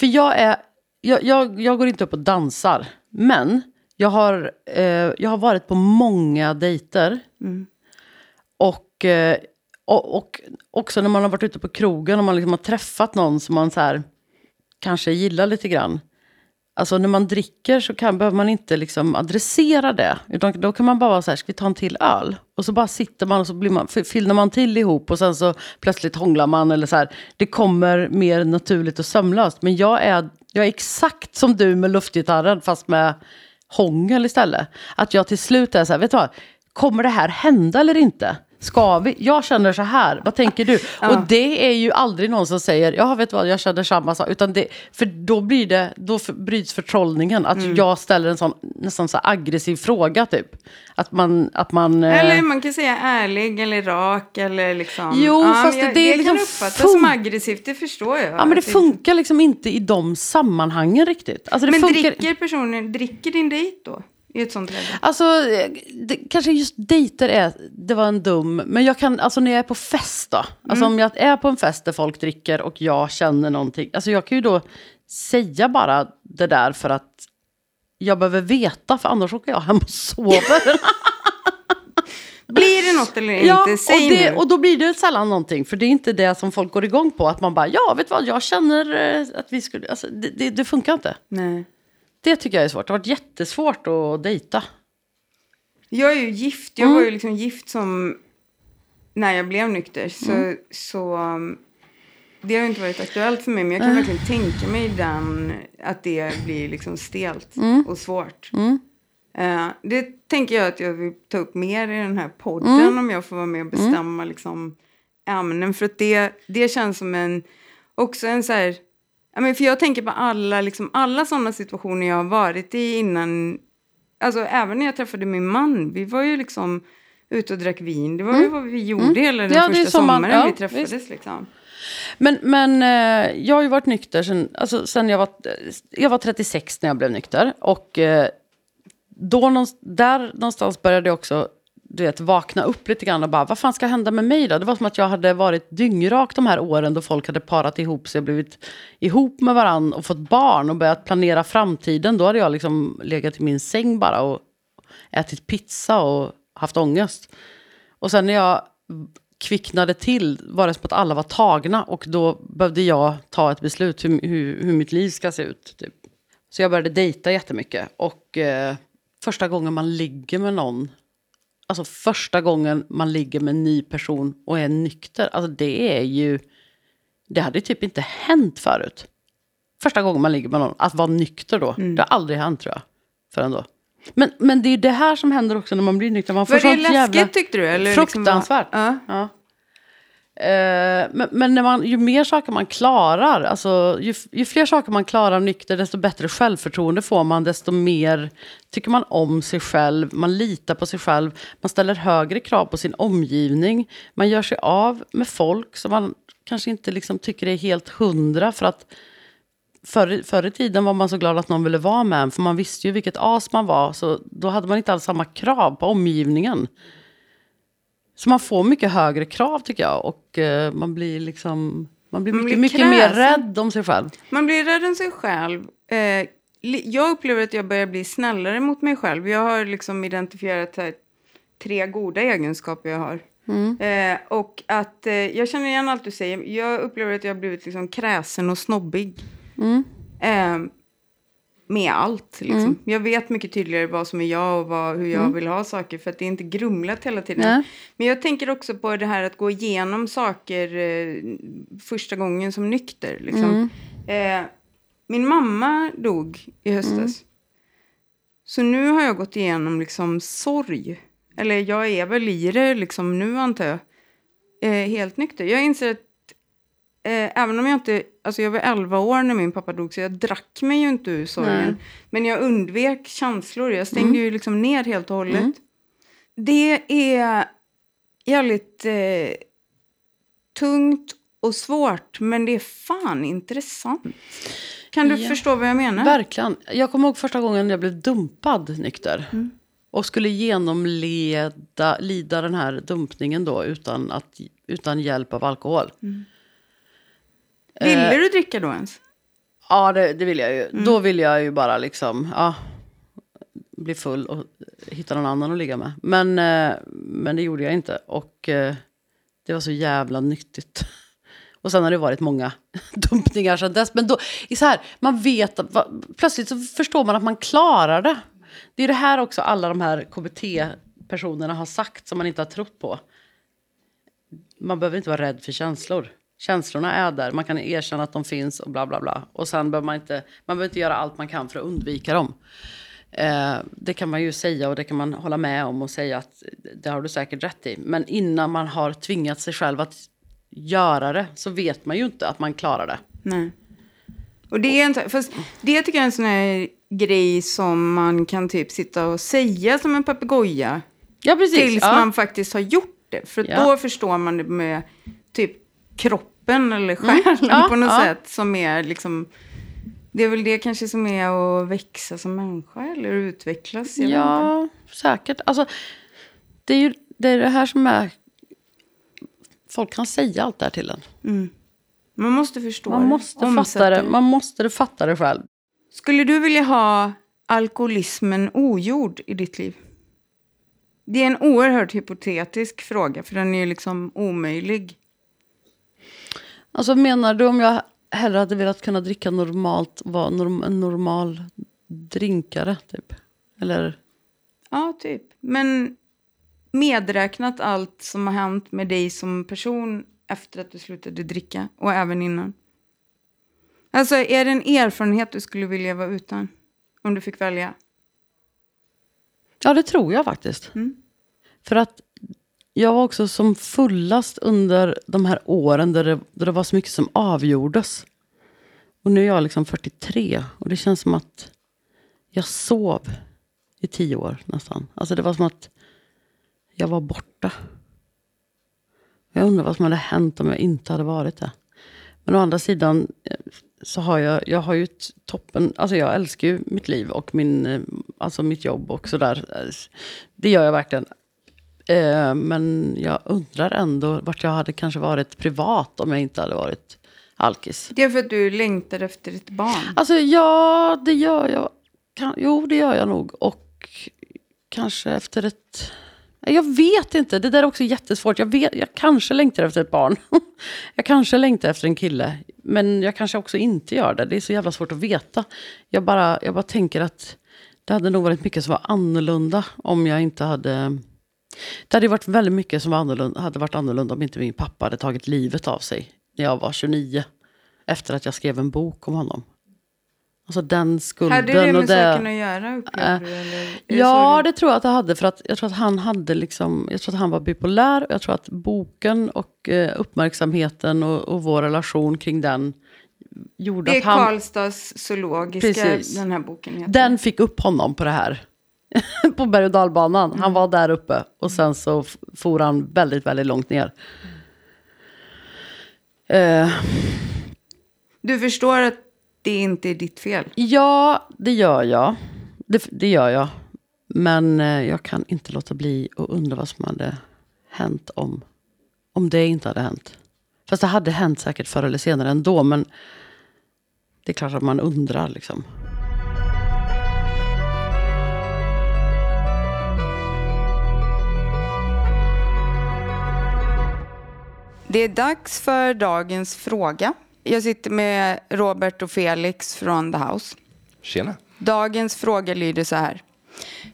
För jag är... Jag, jag, jag går inte upp och dansar. Men jag har, eh, jag har varit på många dejter. Och, Eh, och, och också när man har varit ute på krogen och man liksom har träffat någon som man så här, kanske gillar lite grann. Alltså när man dricker så kan, behöver man inte liksom adressera det. Utan då kan man bara vara så här, ska vi ta en till öl? Och så bara sitter man och så blir man, fyller man till ihop och sen så plötsligt hånglar man eller så här. Det kommer mer naturligt och sömlöst. Men jag är, jag är exakt som du med luftgitarren fast med hångel istället. Att jag till slut är så här, vet du vad? Kommer det här hända eller inte? Ska vi? Jag känner så här, vad tänker du? Och det är ju aldrig någon som säger, ja vet vad, jag känner samma sak. Utan det, för då blir det, då för, bryts förtrollningen. Att Mm. jag ställer en sån nästan så aggressiv fråga typ. Att man, att man... eh, Eller man kan säga ärlig eller rak eller liksom... Jo, men fast jag, det är det liksom kan uppfattas som aggressivt, det förstår jag. Ja men det funkar liksom inte i de sammanhangen riktigt. Alltså, det Men funkar... dricker personen, dricker din dejt då? I ett sånt läge? Alltså, det, kanske just dejter är, det var en dum, men jag kan, alltså när jag är på fest då, alltså om jag är på en fest där folk dricker och jag känner någonting, alltså jag kan ju då säga bara det där för att jag behöver veta, för annars åker jag hem och sover. Blir det något eller ja, inte? Säg och, det, nu. och då blir det sällan någonting, för det är inte det som folk går igång på, att man bara, ja vet du vad, jag känner eh, att vi skulle, alltså det, det, det funkar inte. Nej. Det tycker jag är svårt, det har varit jättesvårt att dejta. Jag är ju gift. Mm. Jag var ju liksom gift som... När jag blev nykter. Så, Mm. så um, det har ju inte varit aktuellt för mig. Men jag kan verkligen tänka mig den, att det blir liksom stelt Mm. och svårt. Eh, det tänker jag att jag vill ta upp mer i den här podden. Mm. Om jag får vara med och bestämma liksom, ämnen. För att det, det känns som en... Också en så här... Ja, men för jag tänker på alla, liksom, alla sådana situationer jag har varit i innan Alltså även när jag träffade min man, vi var ju liksom ute och drack vin. Det var ju vad vi gjorde hela den Mm. Ja, första som man- sommaren ja, vi träffades. Liksom. Men, men eh, jag har ju varit nykter sen, alltså, sen jag var, jag var 36 när jag blev nykter. Och eh, då där någonstans började jag också, du vet, vakna upp lite grann och bara, vad fan ska hända med mig då? Det var som att jag hade varit dyngrak de här åren då folk hade parat ihop sig, blivit ihop med varann och fått barn och börjat planera framtiden. Då hade jag liksom legat i min säng bara och ätit pizza och haft ångest. Och sen när jag kvicknade till var det som att alla var tagna och då behövde jag ta ett beslut hur, hur, hur mitt liv ska se ut. Typ. Så jag började dejta jättemycket och eh, första gången man ligger med någon alltså första gången man ligger med en ny person och är nykter, alltså det är ju, det hade typ inte hänt förut. Första gången man ligger med någon, att vara nykter då, mm. det har aldrig hänt tror jag, förrän då. Men, men det är ju det här som händer också när man blir nykter. Man får var det läskigt jävla, tyckte du? Eller fruktansvärt. Liksom var, ja. Eh, men, men när man, ju mer saker man klarar, alltså, ju, ju, fler saker man klarar nykter, desto bättre självförtroende får man, desto mer tycker man om sig själv, man litar på sig själv, man ställer högre krav på sin omgivning, man gör sig av med folk som man kanske inte liksom tycker är helt hundra, för att förr, förr i tiden var man så glad att någon ville vara med en, för man visste ju vilket as man var, så då hade man inte alls samma krav på omgivningen. Så man får mycket högre krav tycker jag och uh, man blir liksom man blir man mycket, blir mycket mer rädd om sig själv. Man blir rädd om sig själv. Eh, jag upplever att jag börjar bli snällare mot mig själv. Jag har liksom identifierat här, tre goda egenskaper jag har. Mm. Eh, och att eh, jag känner igen allt du säger. Jag upplever att jag har blivit liksom kräsen och snobbig. Mm. Med allt. Liksom. Mm. Jag vet mycket tydligare vad som är jag och vad, hur jag mm. vill ha saker för att det är inte grumlat hela tiden. Nej. Men jag tänker också på det här att gå igenom saker eh, första gången som nykter. Liksom. Mm. Eh, min mamma dog i höstas. Mm. Så nu har jag gått igenom liksom sorg. Eller jag är väl i det liksom nu antar jag. Eh, helt nykter. Jag inser att Eh, även om jag inte, alltså jag var 11 år när min pappa dog så jag drack mig ju inte ur sorgen. Nej. Men jag undvek känslor, jag stängde mm. ju liksom ner helt och hållet. Mm. Det är jävligt eh, tungt och svårt men det är fan intressant. Kan du ja. förstå vad jag menar? Verkligen. Jag kommer ihåg första gången jag blev dumpad nykter. Mm. Och skulle genomleda lida den här dumpningen då utan, att, utan hjälp av alkohol. Mm. Ville eh, du dricka då ens? Ja, det, det ville jag ju. Mm. Då ville jag ju bara liksom, ja, bli full och hitta någon annan att ligga med. Men, eh, men det gjorde jag inte. Och eh, det var så jävla nyttigt. Och sen har det varit många dumpningar sedan dess. Men då, så här, man vet, plötsligt så förstår man att man klarar det. Det är det här också alla de här KBT-personerna har sagt som man inte har trott på. Man behöver inte vara rädd för känslor. Känslorna är där, man kan erkänna att de finns och bla bla bla. Och sen behöver man inte, man behöver inte göra allt man kan för att undvika dem. Eh, det kan man ju säga och det kan man hålla med om och säga att det har du säkert rätt i. Men innan man har tvingat sig själv att göra det så vet man ju inte att man klarar det. Nej. Och det är inte, fast det tycker jag är en sån här grej som man kan typ sitta och säga som en papegoja. Ja, precis. Tills ja. man faktiskt har gjort det. För ja. då förstår man det med typ kroppen eller mm. själen mm. ja, på något ja. sätt. Som är liksom... Det är väl det kanske som är att växa som människa eller utvecklas. Ja, inte. säkert. Alltså, det är ju det, är det här som är... Folk kan säga allt det här till en. Mm. Man måste förstå man måste det. Fatta det. Man måste fatta det själv. Skulle du vilja ha alkoholismen ogjord i ditt liv? Det är en oerhört hypotetisk fråga, för den är liksom omöjlig. Alltså menar du om jag hellre hade velat kunna dricka normalt, vara norm, en normal drinkare typ? Eller? Ja, typ. Men medräknat allt som har hänt med dig som person efter att du slutade dricka och även innan. Alltså, är det en erfarenhet du skulle vilja vara utan? Om du fick välja? Ja, det tror jag faktiskt. Mm. För att jag var också som fullast under de här åren där det, där det var så mycket som avgjordes. Och nu är jag liksom 43 och det känns som att jag sov i tio år nästan. Alltså det var som att jag var borta. Jag undrar vad som hade hänt om jag inte hade varit det. Men å andra sidan eh, så har jag, jag har ju toppen, alltså jag älskar ju mitt liv och min, eh, alltså mitt jobb och sådär. Eh, det gör jag verkligen Eh, men jag undrar ändå vart jag hade kanske varit privat om jag inte hade varit alkis. Det är för att du längtar efter ett barn. Alltså ja, det gör jag. Kan, jo, det gör jag nog. Och kanske efter ett... Jag vet inte, det där är också jättesvårt. Jag, vet, jag kanske längtar efter ett barn. jag kanske längtar efter en kille. Men jag kanske också inte gör det. Det är så jävla svårt att veta. Jag bara, jag bara tänker att det hade nog varit mycket som var annorlunda om jag inte hade... Det hade varit väldigt mycket som var hade varit annorlunda om inte min pappa hade tagit livet av sig när jag var 29. Efter att jag skrev en bok om honom. Alltså den skulden Hade det med det... saken att göra upplever du? Eller är det Ja, du- det tror jag att det hade. För att jag tror att han hade liksom, jag tror att han var bipolär. Och jag tror att boken och eh, uppmärksamheten och, och vår relation kring den gjorde Det är att han... Karlstads zoologiska, Precis. den här boken heter. Den fick upp honom på det här. på berg och dalbanan. Mm. Han var där uppe och sen så for han väldigt, väldigt långt ner. Eh, Du förstår att det inte är ditt fel? ja, det gör jag. Det, det gör jag. Men eh, jag kan inte låta bli att undra vad som hade hänt om, om det inte hade hänt. Fast det hade hänt säkert förr eller senare ändå. Men det är klart att man undrar liksom. Det är dags för dagens fråga. Jag sitter med Robert och Felix från The House. Tjena. Dagens fråga lyder så här.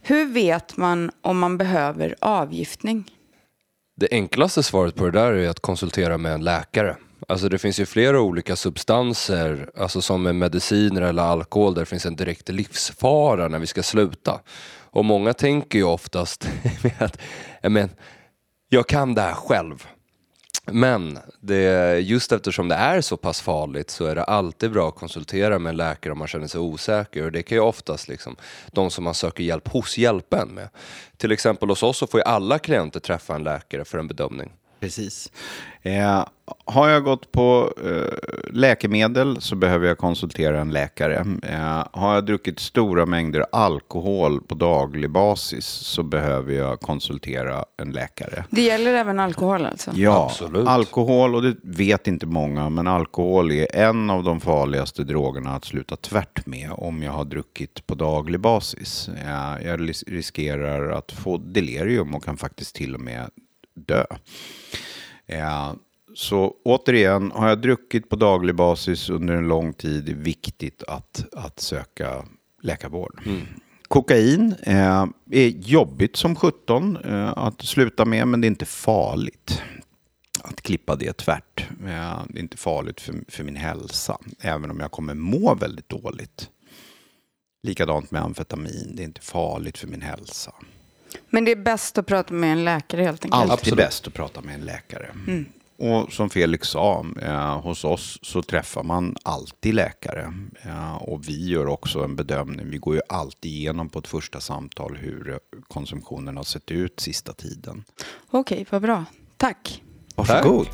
Hur vet man om man behöver avgiftning? Det enklaste svaret på det där är att konsultera med en läkare. Alltså det finns ju flera olika substanser, alltså som med mediciner eller alkohol, där det finns en direkt livsfara när vi ska sluta. Och många tänker ju oftast att, "Ja, men, jag kan det här själv. Men det, just eftersom det är så pass farligt så är det alltid bra att konsultera med en läkare om man känner sig osäker. Och det kan ju oftast liksom, de som man söker hjälp hos hjälpa en med. Till exempel hos oss så får ju alla klienter träffa en läkare för en bedömning. Precis. Eh, har jag gått på eh, läkemedel så behöver jag konsultera en läkare. Eh, har jag druckit stora mängder alkohol på daglig basis så behöver jag konsultera en läkare. Det gäller även alkohol alltså? Ja, Absolut. alkohol, och det vet inte många, men alkohol är en av de farligaste drogerna att sluta tvärt med om jag har druckit på daglig basis. Ja, Jag ris- riskerar att få delirium och kan faktiskt till och med dö. Ja, så återigen, har jag druckit på daglig basis under en lång tid är det viktigt att, att söka läkarvård. Kokain eh, är jobbigt som 17 eh, att sluta med, men det är inte farligt att klippa det tvärt. Eh, det är inte farligt för, för min hälsa, även om jag kommer må väldigt dåligt. Likadant med amfetamin, det är inte farligt för min hälsa. Men det är bäst att prata med en läkare helt enkelt? Alltid Absolut. bäst att prata med en läkare. Och som Felix sa, eh, hos oss så träffar man alltid läkare. Eh, och vi gör också en bedömning. Vi går ju alltid igenom på ett första samtal hur konsumtionen har sett ut sista tiden. Okej, vad bra. Tack. Varsågod.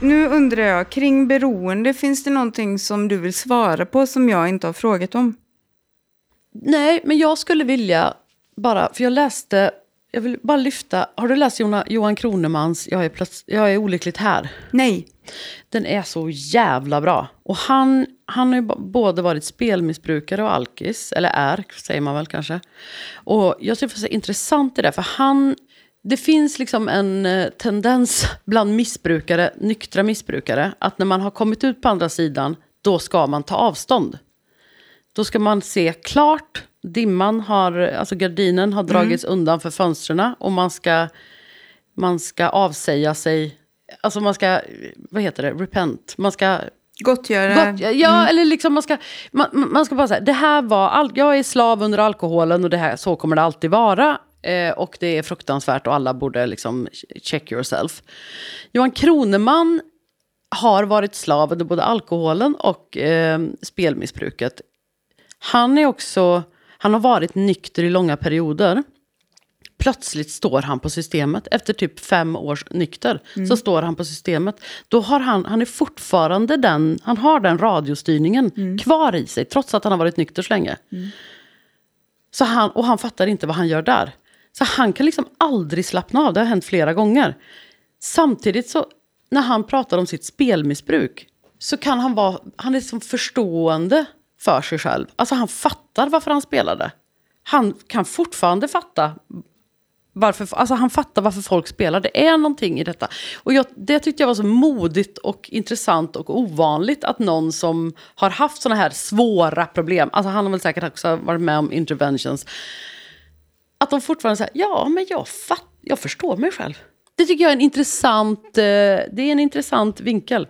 Nu undrar jag, kring beroende, finns det någonting som du vill svara på som jag inte har frågat om? Nej, men jag skulle vilja bara, för jag läste, jag vill bara lyfta, har du läst Johan Kronemans jag är, plöts, jag är olyckligt här? Nej. Den är så jävla bra. Och han, han har ju både varit spelmissbrukare och alkis, eller är, säger man väl kanske. Och jag tycker det är intressant i det, för han, det finns liksom en eh, tendens bland missbrukare, nyktra missbrukare, att när man har kommit ut på andra sidan, då ska man ta avstånd. Då ska man se klart, dimman har, alltså gardinen har dragits undan för fönstren och man ska, man ska avsäga sig, alltså man ska, vad heter det, repent, man ska Gottgöra? Gott, ja, eller liksom man ska, man, man ska bara säga, det här var, all, jag är slav under alkoholen och det här, så kommer det alltid vara. Eh, och det är fruktansvärt och alla borde liksom check yourself. Johan Kroneman har varit slav under både alkoholen och eh, spelmissbruket. Han är också, han har varit nykter i långa perioder. Plötsligt står han på systemet. Efter typ fem års nykter så står han på systemet. Då har han, han är fortfarande den, han har den radiostyrningen kvar i sig. Trots att han har varit nykter så länge. Så han, och han fattar inte vad han gör där. Så han kan liksom aldrig slappna av, det har hänt flera gånger. Samtidigt så, när han pratar om sitt spelmissbruk, så kan han vara, han är liksom förstående för sig själv. Alltså han fattar varför han spelade. Han kan fortfarande fatta varför, alltså han fattar varför folk spelar. Det är någonting i detta. Och jag, det tyckte jag var så modigt och intressant och ovanligt att någon som har haft såna här svåra problem, alltså han har väl säkert också varit med om interventions, att de fortfarande säger ja men jag, fatt, jag förstår mig själv. Det tycker jag är en intressant, eh, det är en intressant vinkel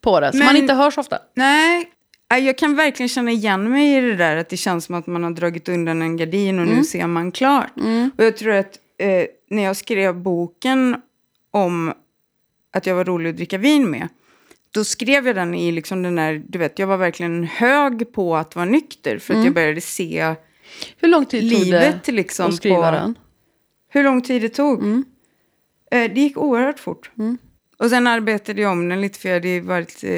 på det, som men- man inte hör så ofta. Nej, äh, jag kan verkligen känna igen mig i det där att det känns som att man har dragit undan en gardin och nu ser man klart. Och jag tror att eh, när jag skrev boken om att jag var rolig att dricka vin med, då skrev jag den i liksom den där, du vet, jag var verkligen hög på att vara nykter för att jag började se Hur lång tid tog livet det liksom att skriva på- den? hur lång tid det tog. Eh, det gick oerhört fort. Och sen arbetade jag om den lite för jag hade varit... Eh,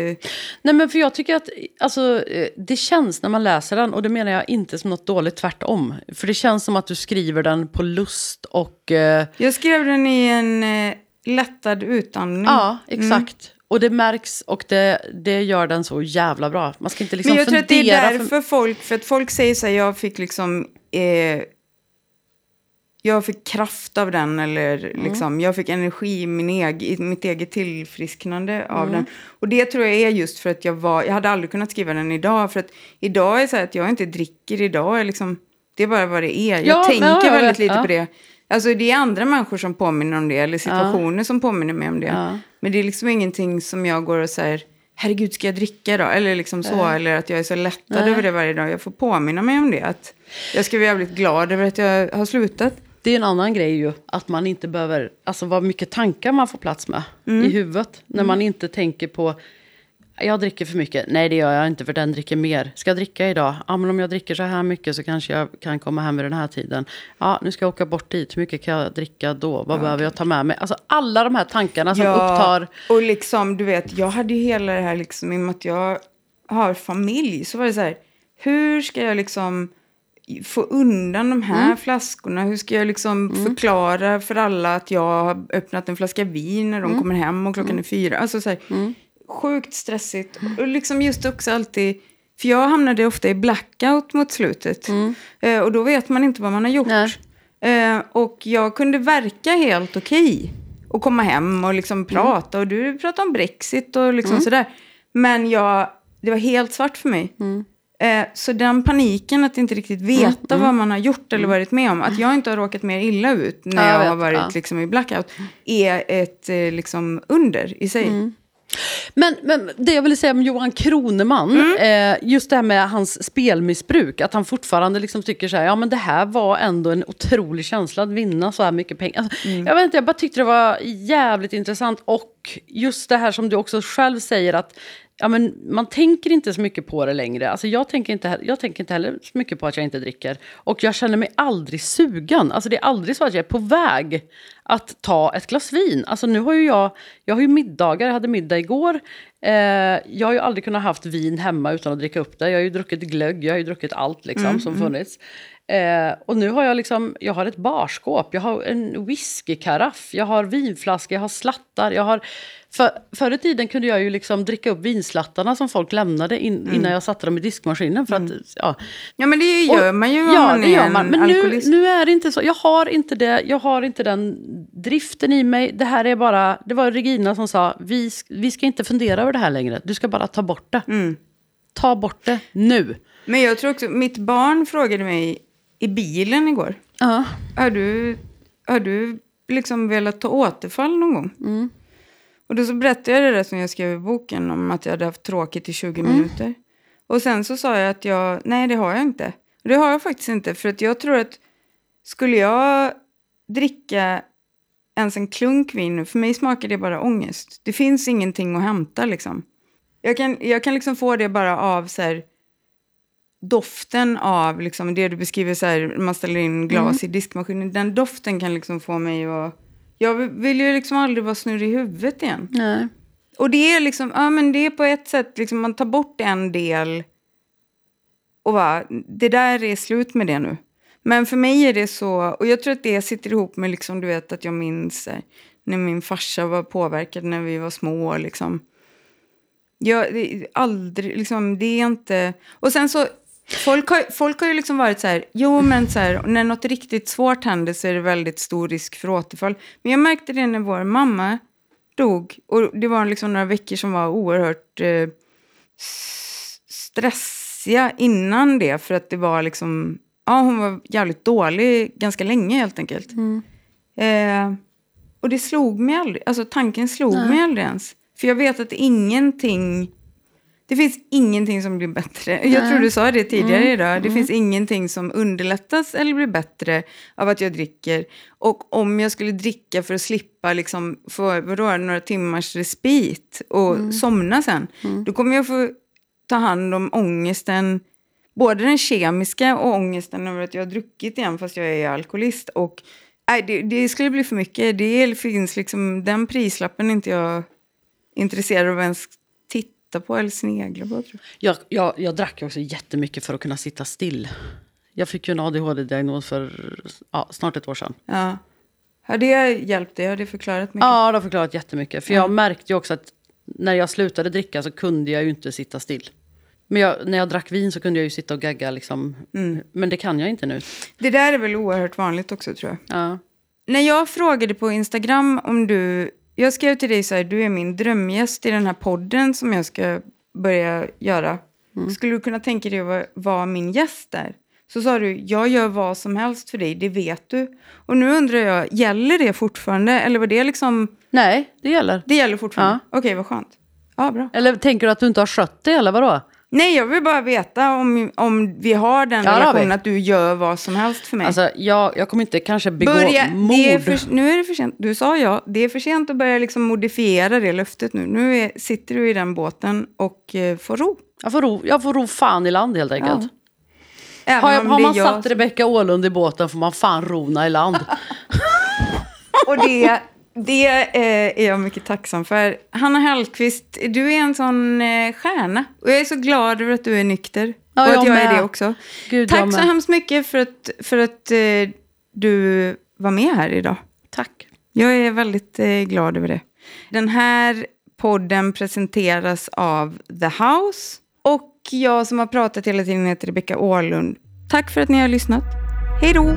Nej men för jag tycker att alltså, eh, det känns när man läser den, och det menar jag inte som något dåligt, tvärtom. För det känns som att du skriver den på lust och... Eh, jag skrev den i en eh, lättad utandning. Ja, exakt. Och det märks och det, det gör den så jävla bra. Man ska inte liksom Men jag tror att det är för- därför folk, för att folk säger så här, jag fick liksom, eh, jag fick kraft av den eller Mm. liksom, jag fick energi i, min eg, i mitt eget tillfrisknande Mm. av den. Och det tror jag är just för att jag var, jag hade aldrig kunnat skriva den idag, för att idag är så här att jag inte dricker idag, är liksom, det är bara vad det är. Jag Ja, tänker ja, jag väldigt lite ja. på det. Alltså det är andra människor som påminner om det, eller situationer som påminner mig om det. Ja. Men det är liksom ingenting som jag går och säger, herregud ska jag dricka då? Eller liksom så, eller att jag är så lättad Nej. över det varje dag. Jag får påminna mig om det. Att jag ska vara jävligt glad över att jag har slutat. Det är en annan grej ju, att man inte behöver, alltså vad mycket tankar man får plats med Mm. i huvudet. När man inte tänker på, jag dricker för mycket, nej det gör jag inte för den dricker mer. Ska jag dricka idag? Ja men om jag dricker så här mycket så kanske jag kan komma hem vid den här tiden. Ja nu ska jag åka bort dit, hur mycket kan jag dricka då? Vad behöver jag ta med mig? Alltså alla de här tankarna som upptar, och liksom, du vet, jag hade ju hela det här liksom, i och med att jag har familj, så var det så här, hur ska jag liksom få undan de här Mm. flaskorna? Hur ska jag liksom förklara för alla att jag har öppnat en flaska vin när de Mm. kommer hem och klockan är fyra? Alltså så här, sjukt stressigt. Och liksom just också alltid, för jag hamnade ofta i blackout mot slutet. Eh, och då vet man inte vad man har gjort. Mm. Eh, och jag kunde verka helt okej. Och komma hem och liksom Mm. prata. Och du pratade om Brexit och liksom sådär. Men jag, det var helt svart för mig. Mm. Eh, så den paniken att inte riktigt veta vad man har gjort eller varit med om. Att jag inte har råkat mer illa ut när Ja, jag jag, har varit ja. liksom i blackout. Är ett eh, liksom under i sig. Men, men det jag ville säga om Johan Kroneman, Mm. eh, just det här med hans spelmissbruk, att han fortfarande liksom tycker så här, ja men det här var ändå en otrolig känsla att vinna så här mycket pengar. Alltså, Mm. Jag vet inte, jag bara tyckte det var jävligt intressant och just det här som du också själv säger att Ja, men man tänker inte så mycket på det längre. Alltså jag, tänker inte, jag tänker inte heller så mycket på att jag inte dricker. Och jag känner mig aldrig sugen. Alltså det är aldrig så att jag är på väg att ta ett glas vin. Alltså nu har ju jag, jag har ju middagar, jag hade middag igår. Eh, jag har ju aldrig kunnat haft vin hemma utan att dricka upp det. Jag har ju druckit glögg, jag har ju druckit allt liksom som funnits. Eh, och nu har jag liksom, jag har ett barskåp, jag har en whiskykaraff, jag har vinflaskor, jag har slattar, jag har... För, förr i tiden kunde jag ju liksom dricka upp vinslattarna som folk lämnade in, innan jag satte dem i diskmaskinen. För att, ja. Ja men det gör Och- man ju om ja, man det är gör en man. Men nu, nu är det inte så. Jag har inte, det, jag har inte den driften i mig. Det här är bara, det var Regina som sa, vi, vi ska inte fundera över det här längre. Du ska bara ta bort det. Mm. Ta bort det nu. Men jag tror också, mitt barn frågade mig i bilen igår. Ja. Har du, har du liksom velat ta återfall någon gång? Mm. Och då så berättade jag det där som jag skrev i boken om att jag hade haft tråkigt i 20 Mm. minuter. Och sen så sa jag att jag, nej det har jag inte. Och det har jag faktiskt inte för att jag tror att skulle jag dricka ens en klunk vin nu, för mig smakar det bara ångest. Det finns ingenting att hämta liksom. Jag kan, jag kan liksom få det bara av så här, doften av liksom, det du beskriver så här, man ställer in glas i diskmaskinen. Den doften kan liksom få mig att... Jag vill ju liksom aldrig vara snurrig i huvudet igen. Nej. Och det är liksom, ja men det är på ett sätt, liksom, man tar bort en del och bara, det där är slut med det nu. Men för mig är det så, och jag tror att det sitter ihop med liksom, du vet att jag minns eh, när min farsa var påverkad när vi var små. Liksom. Jag, det, aldrig, liksom, det är inte... Och sen så, folk har, folk har ju liksom varit så här, jo men så här, när något riktigt svårt händer så är det väldigt stor risk för återfall. Men jag märkte det när vår mamma dog. Och det var liksom några veckor som var oerhört eh, stressiga innan det. För att det var liksom, ja hon var jävligt dålig ganska länge helt enkelt. Eh, och det slog mig aldrig, alltså tanken slog mig aldrig ens. För jag vet att ingenting, det finns ingenting som blir bättre. Jag tror du sa det tidigare idag. Det finns ingenting som underlättas eller blir bättre av att jag dricker. Och om jag skulle dricka för att slippa liksom få vadå, några timmars respit och somna sen. Då kommer jag få ta hand om ångesten. Både den kemiska och ångesten över att jag har druckit igen fast jag är alkoholist. Och, nej, det, det skulle bli för mycket. Det finns liksom, den prislappen inte jag intresserad av ens titta på eller snegla på. Jag. Jag, jag, drack också jättemycket för att kunna sitta still. Jag fick ju en ADHD-diagnos för ja, snart ett år sedan. Ja. Har det hjälpt dig? Har det förklarat mycket? Ja, det har förklarat jättemycket. För jag märkte ju också att när jag slutade dricka så kunde jag ju inte sitta still. Men jag, när jag drack vin så kunde jag ju sitta och gagga liksom. Men det kan jag inte nu. Det där är väl oerhört vanligt också tror jag. Ja. När jag frågade på Instagram om du... Jag skrev till dig så här, du är min drömgäst i den här podden som jag ska börja göra. Skulle du kunna tänka dig att vara- vara min gäst där? Så sa du, jag gör vad som helst för dig, det vet du. Och nu undrar jag, gäller det fortfarande? Eller var det liksom, Nej, det gäller. det gäller fortfarande? Okej, vad skönt. Ja, bra. Eller tänker du att du inte har skött det eller vadå? Nej, jag vill bara veta om, om vi har den Ja, relationen att du gör vad som helst för mig. Alltså, jag, jag kommer inte kanske begå Börja, mord. är för, nu är det för sent. Du sa ja. Det är för sent att börja liksom modifiera det löftet nu. Nu är, sitter du i den båten och eh, får ro. Jag, får ro, jag får ro fan i land helt enkelt. Ja. Även Har, jag, har man jag satt Rebecka Åhlund i båten får man fan rona i land. Och det, det eh, är jag mycket tacksam för. Hanna Hellquist, du är en sån eh, stjärna. Och jag är så glad över att du är nykter. Ja, och att jag jag är med. det också. Gud, Tack så med. hemskt mycket för att, för att eh, du var med här idag. Tack. Jag är väldigt eh, glad över det. Den här podden presenteras av The House. Och jag som har pratat hela tiden heter Rebecka Åhlund. Tack för att ni har lyssnat. Hej då!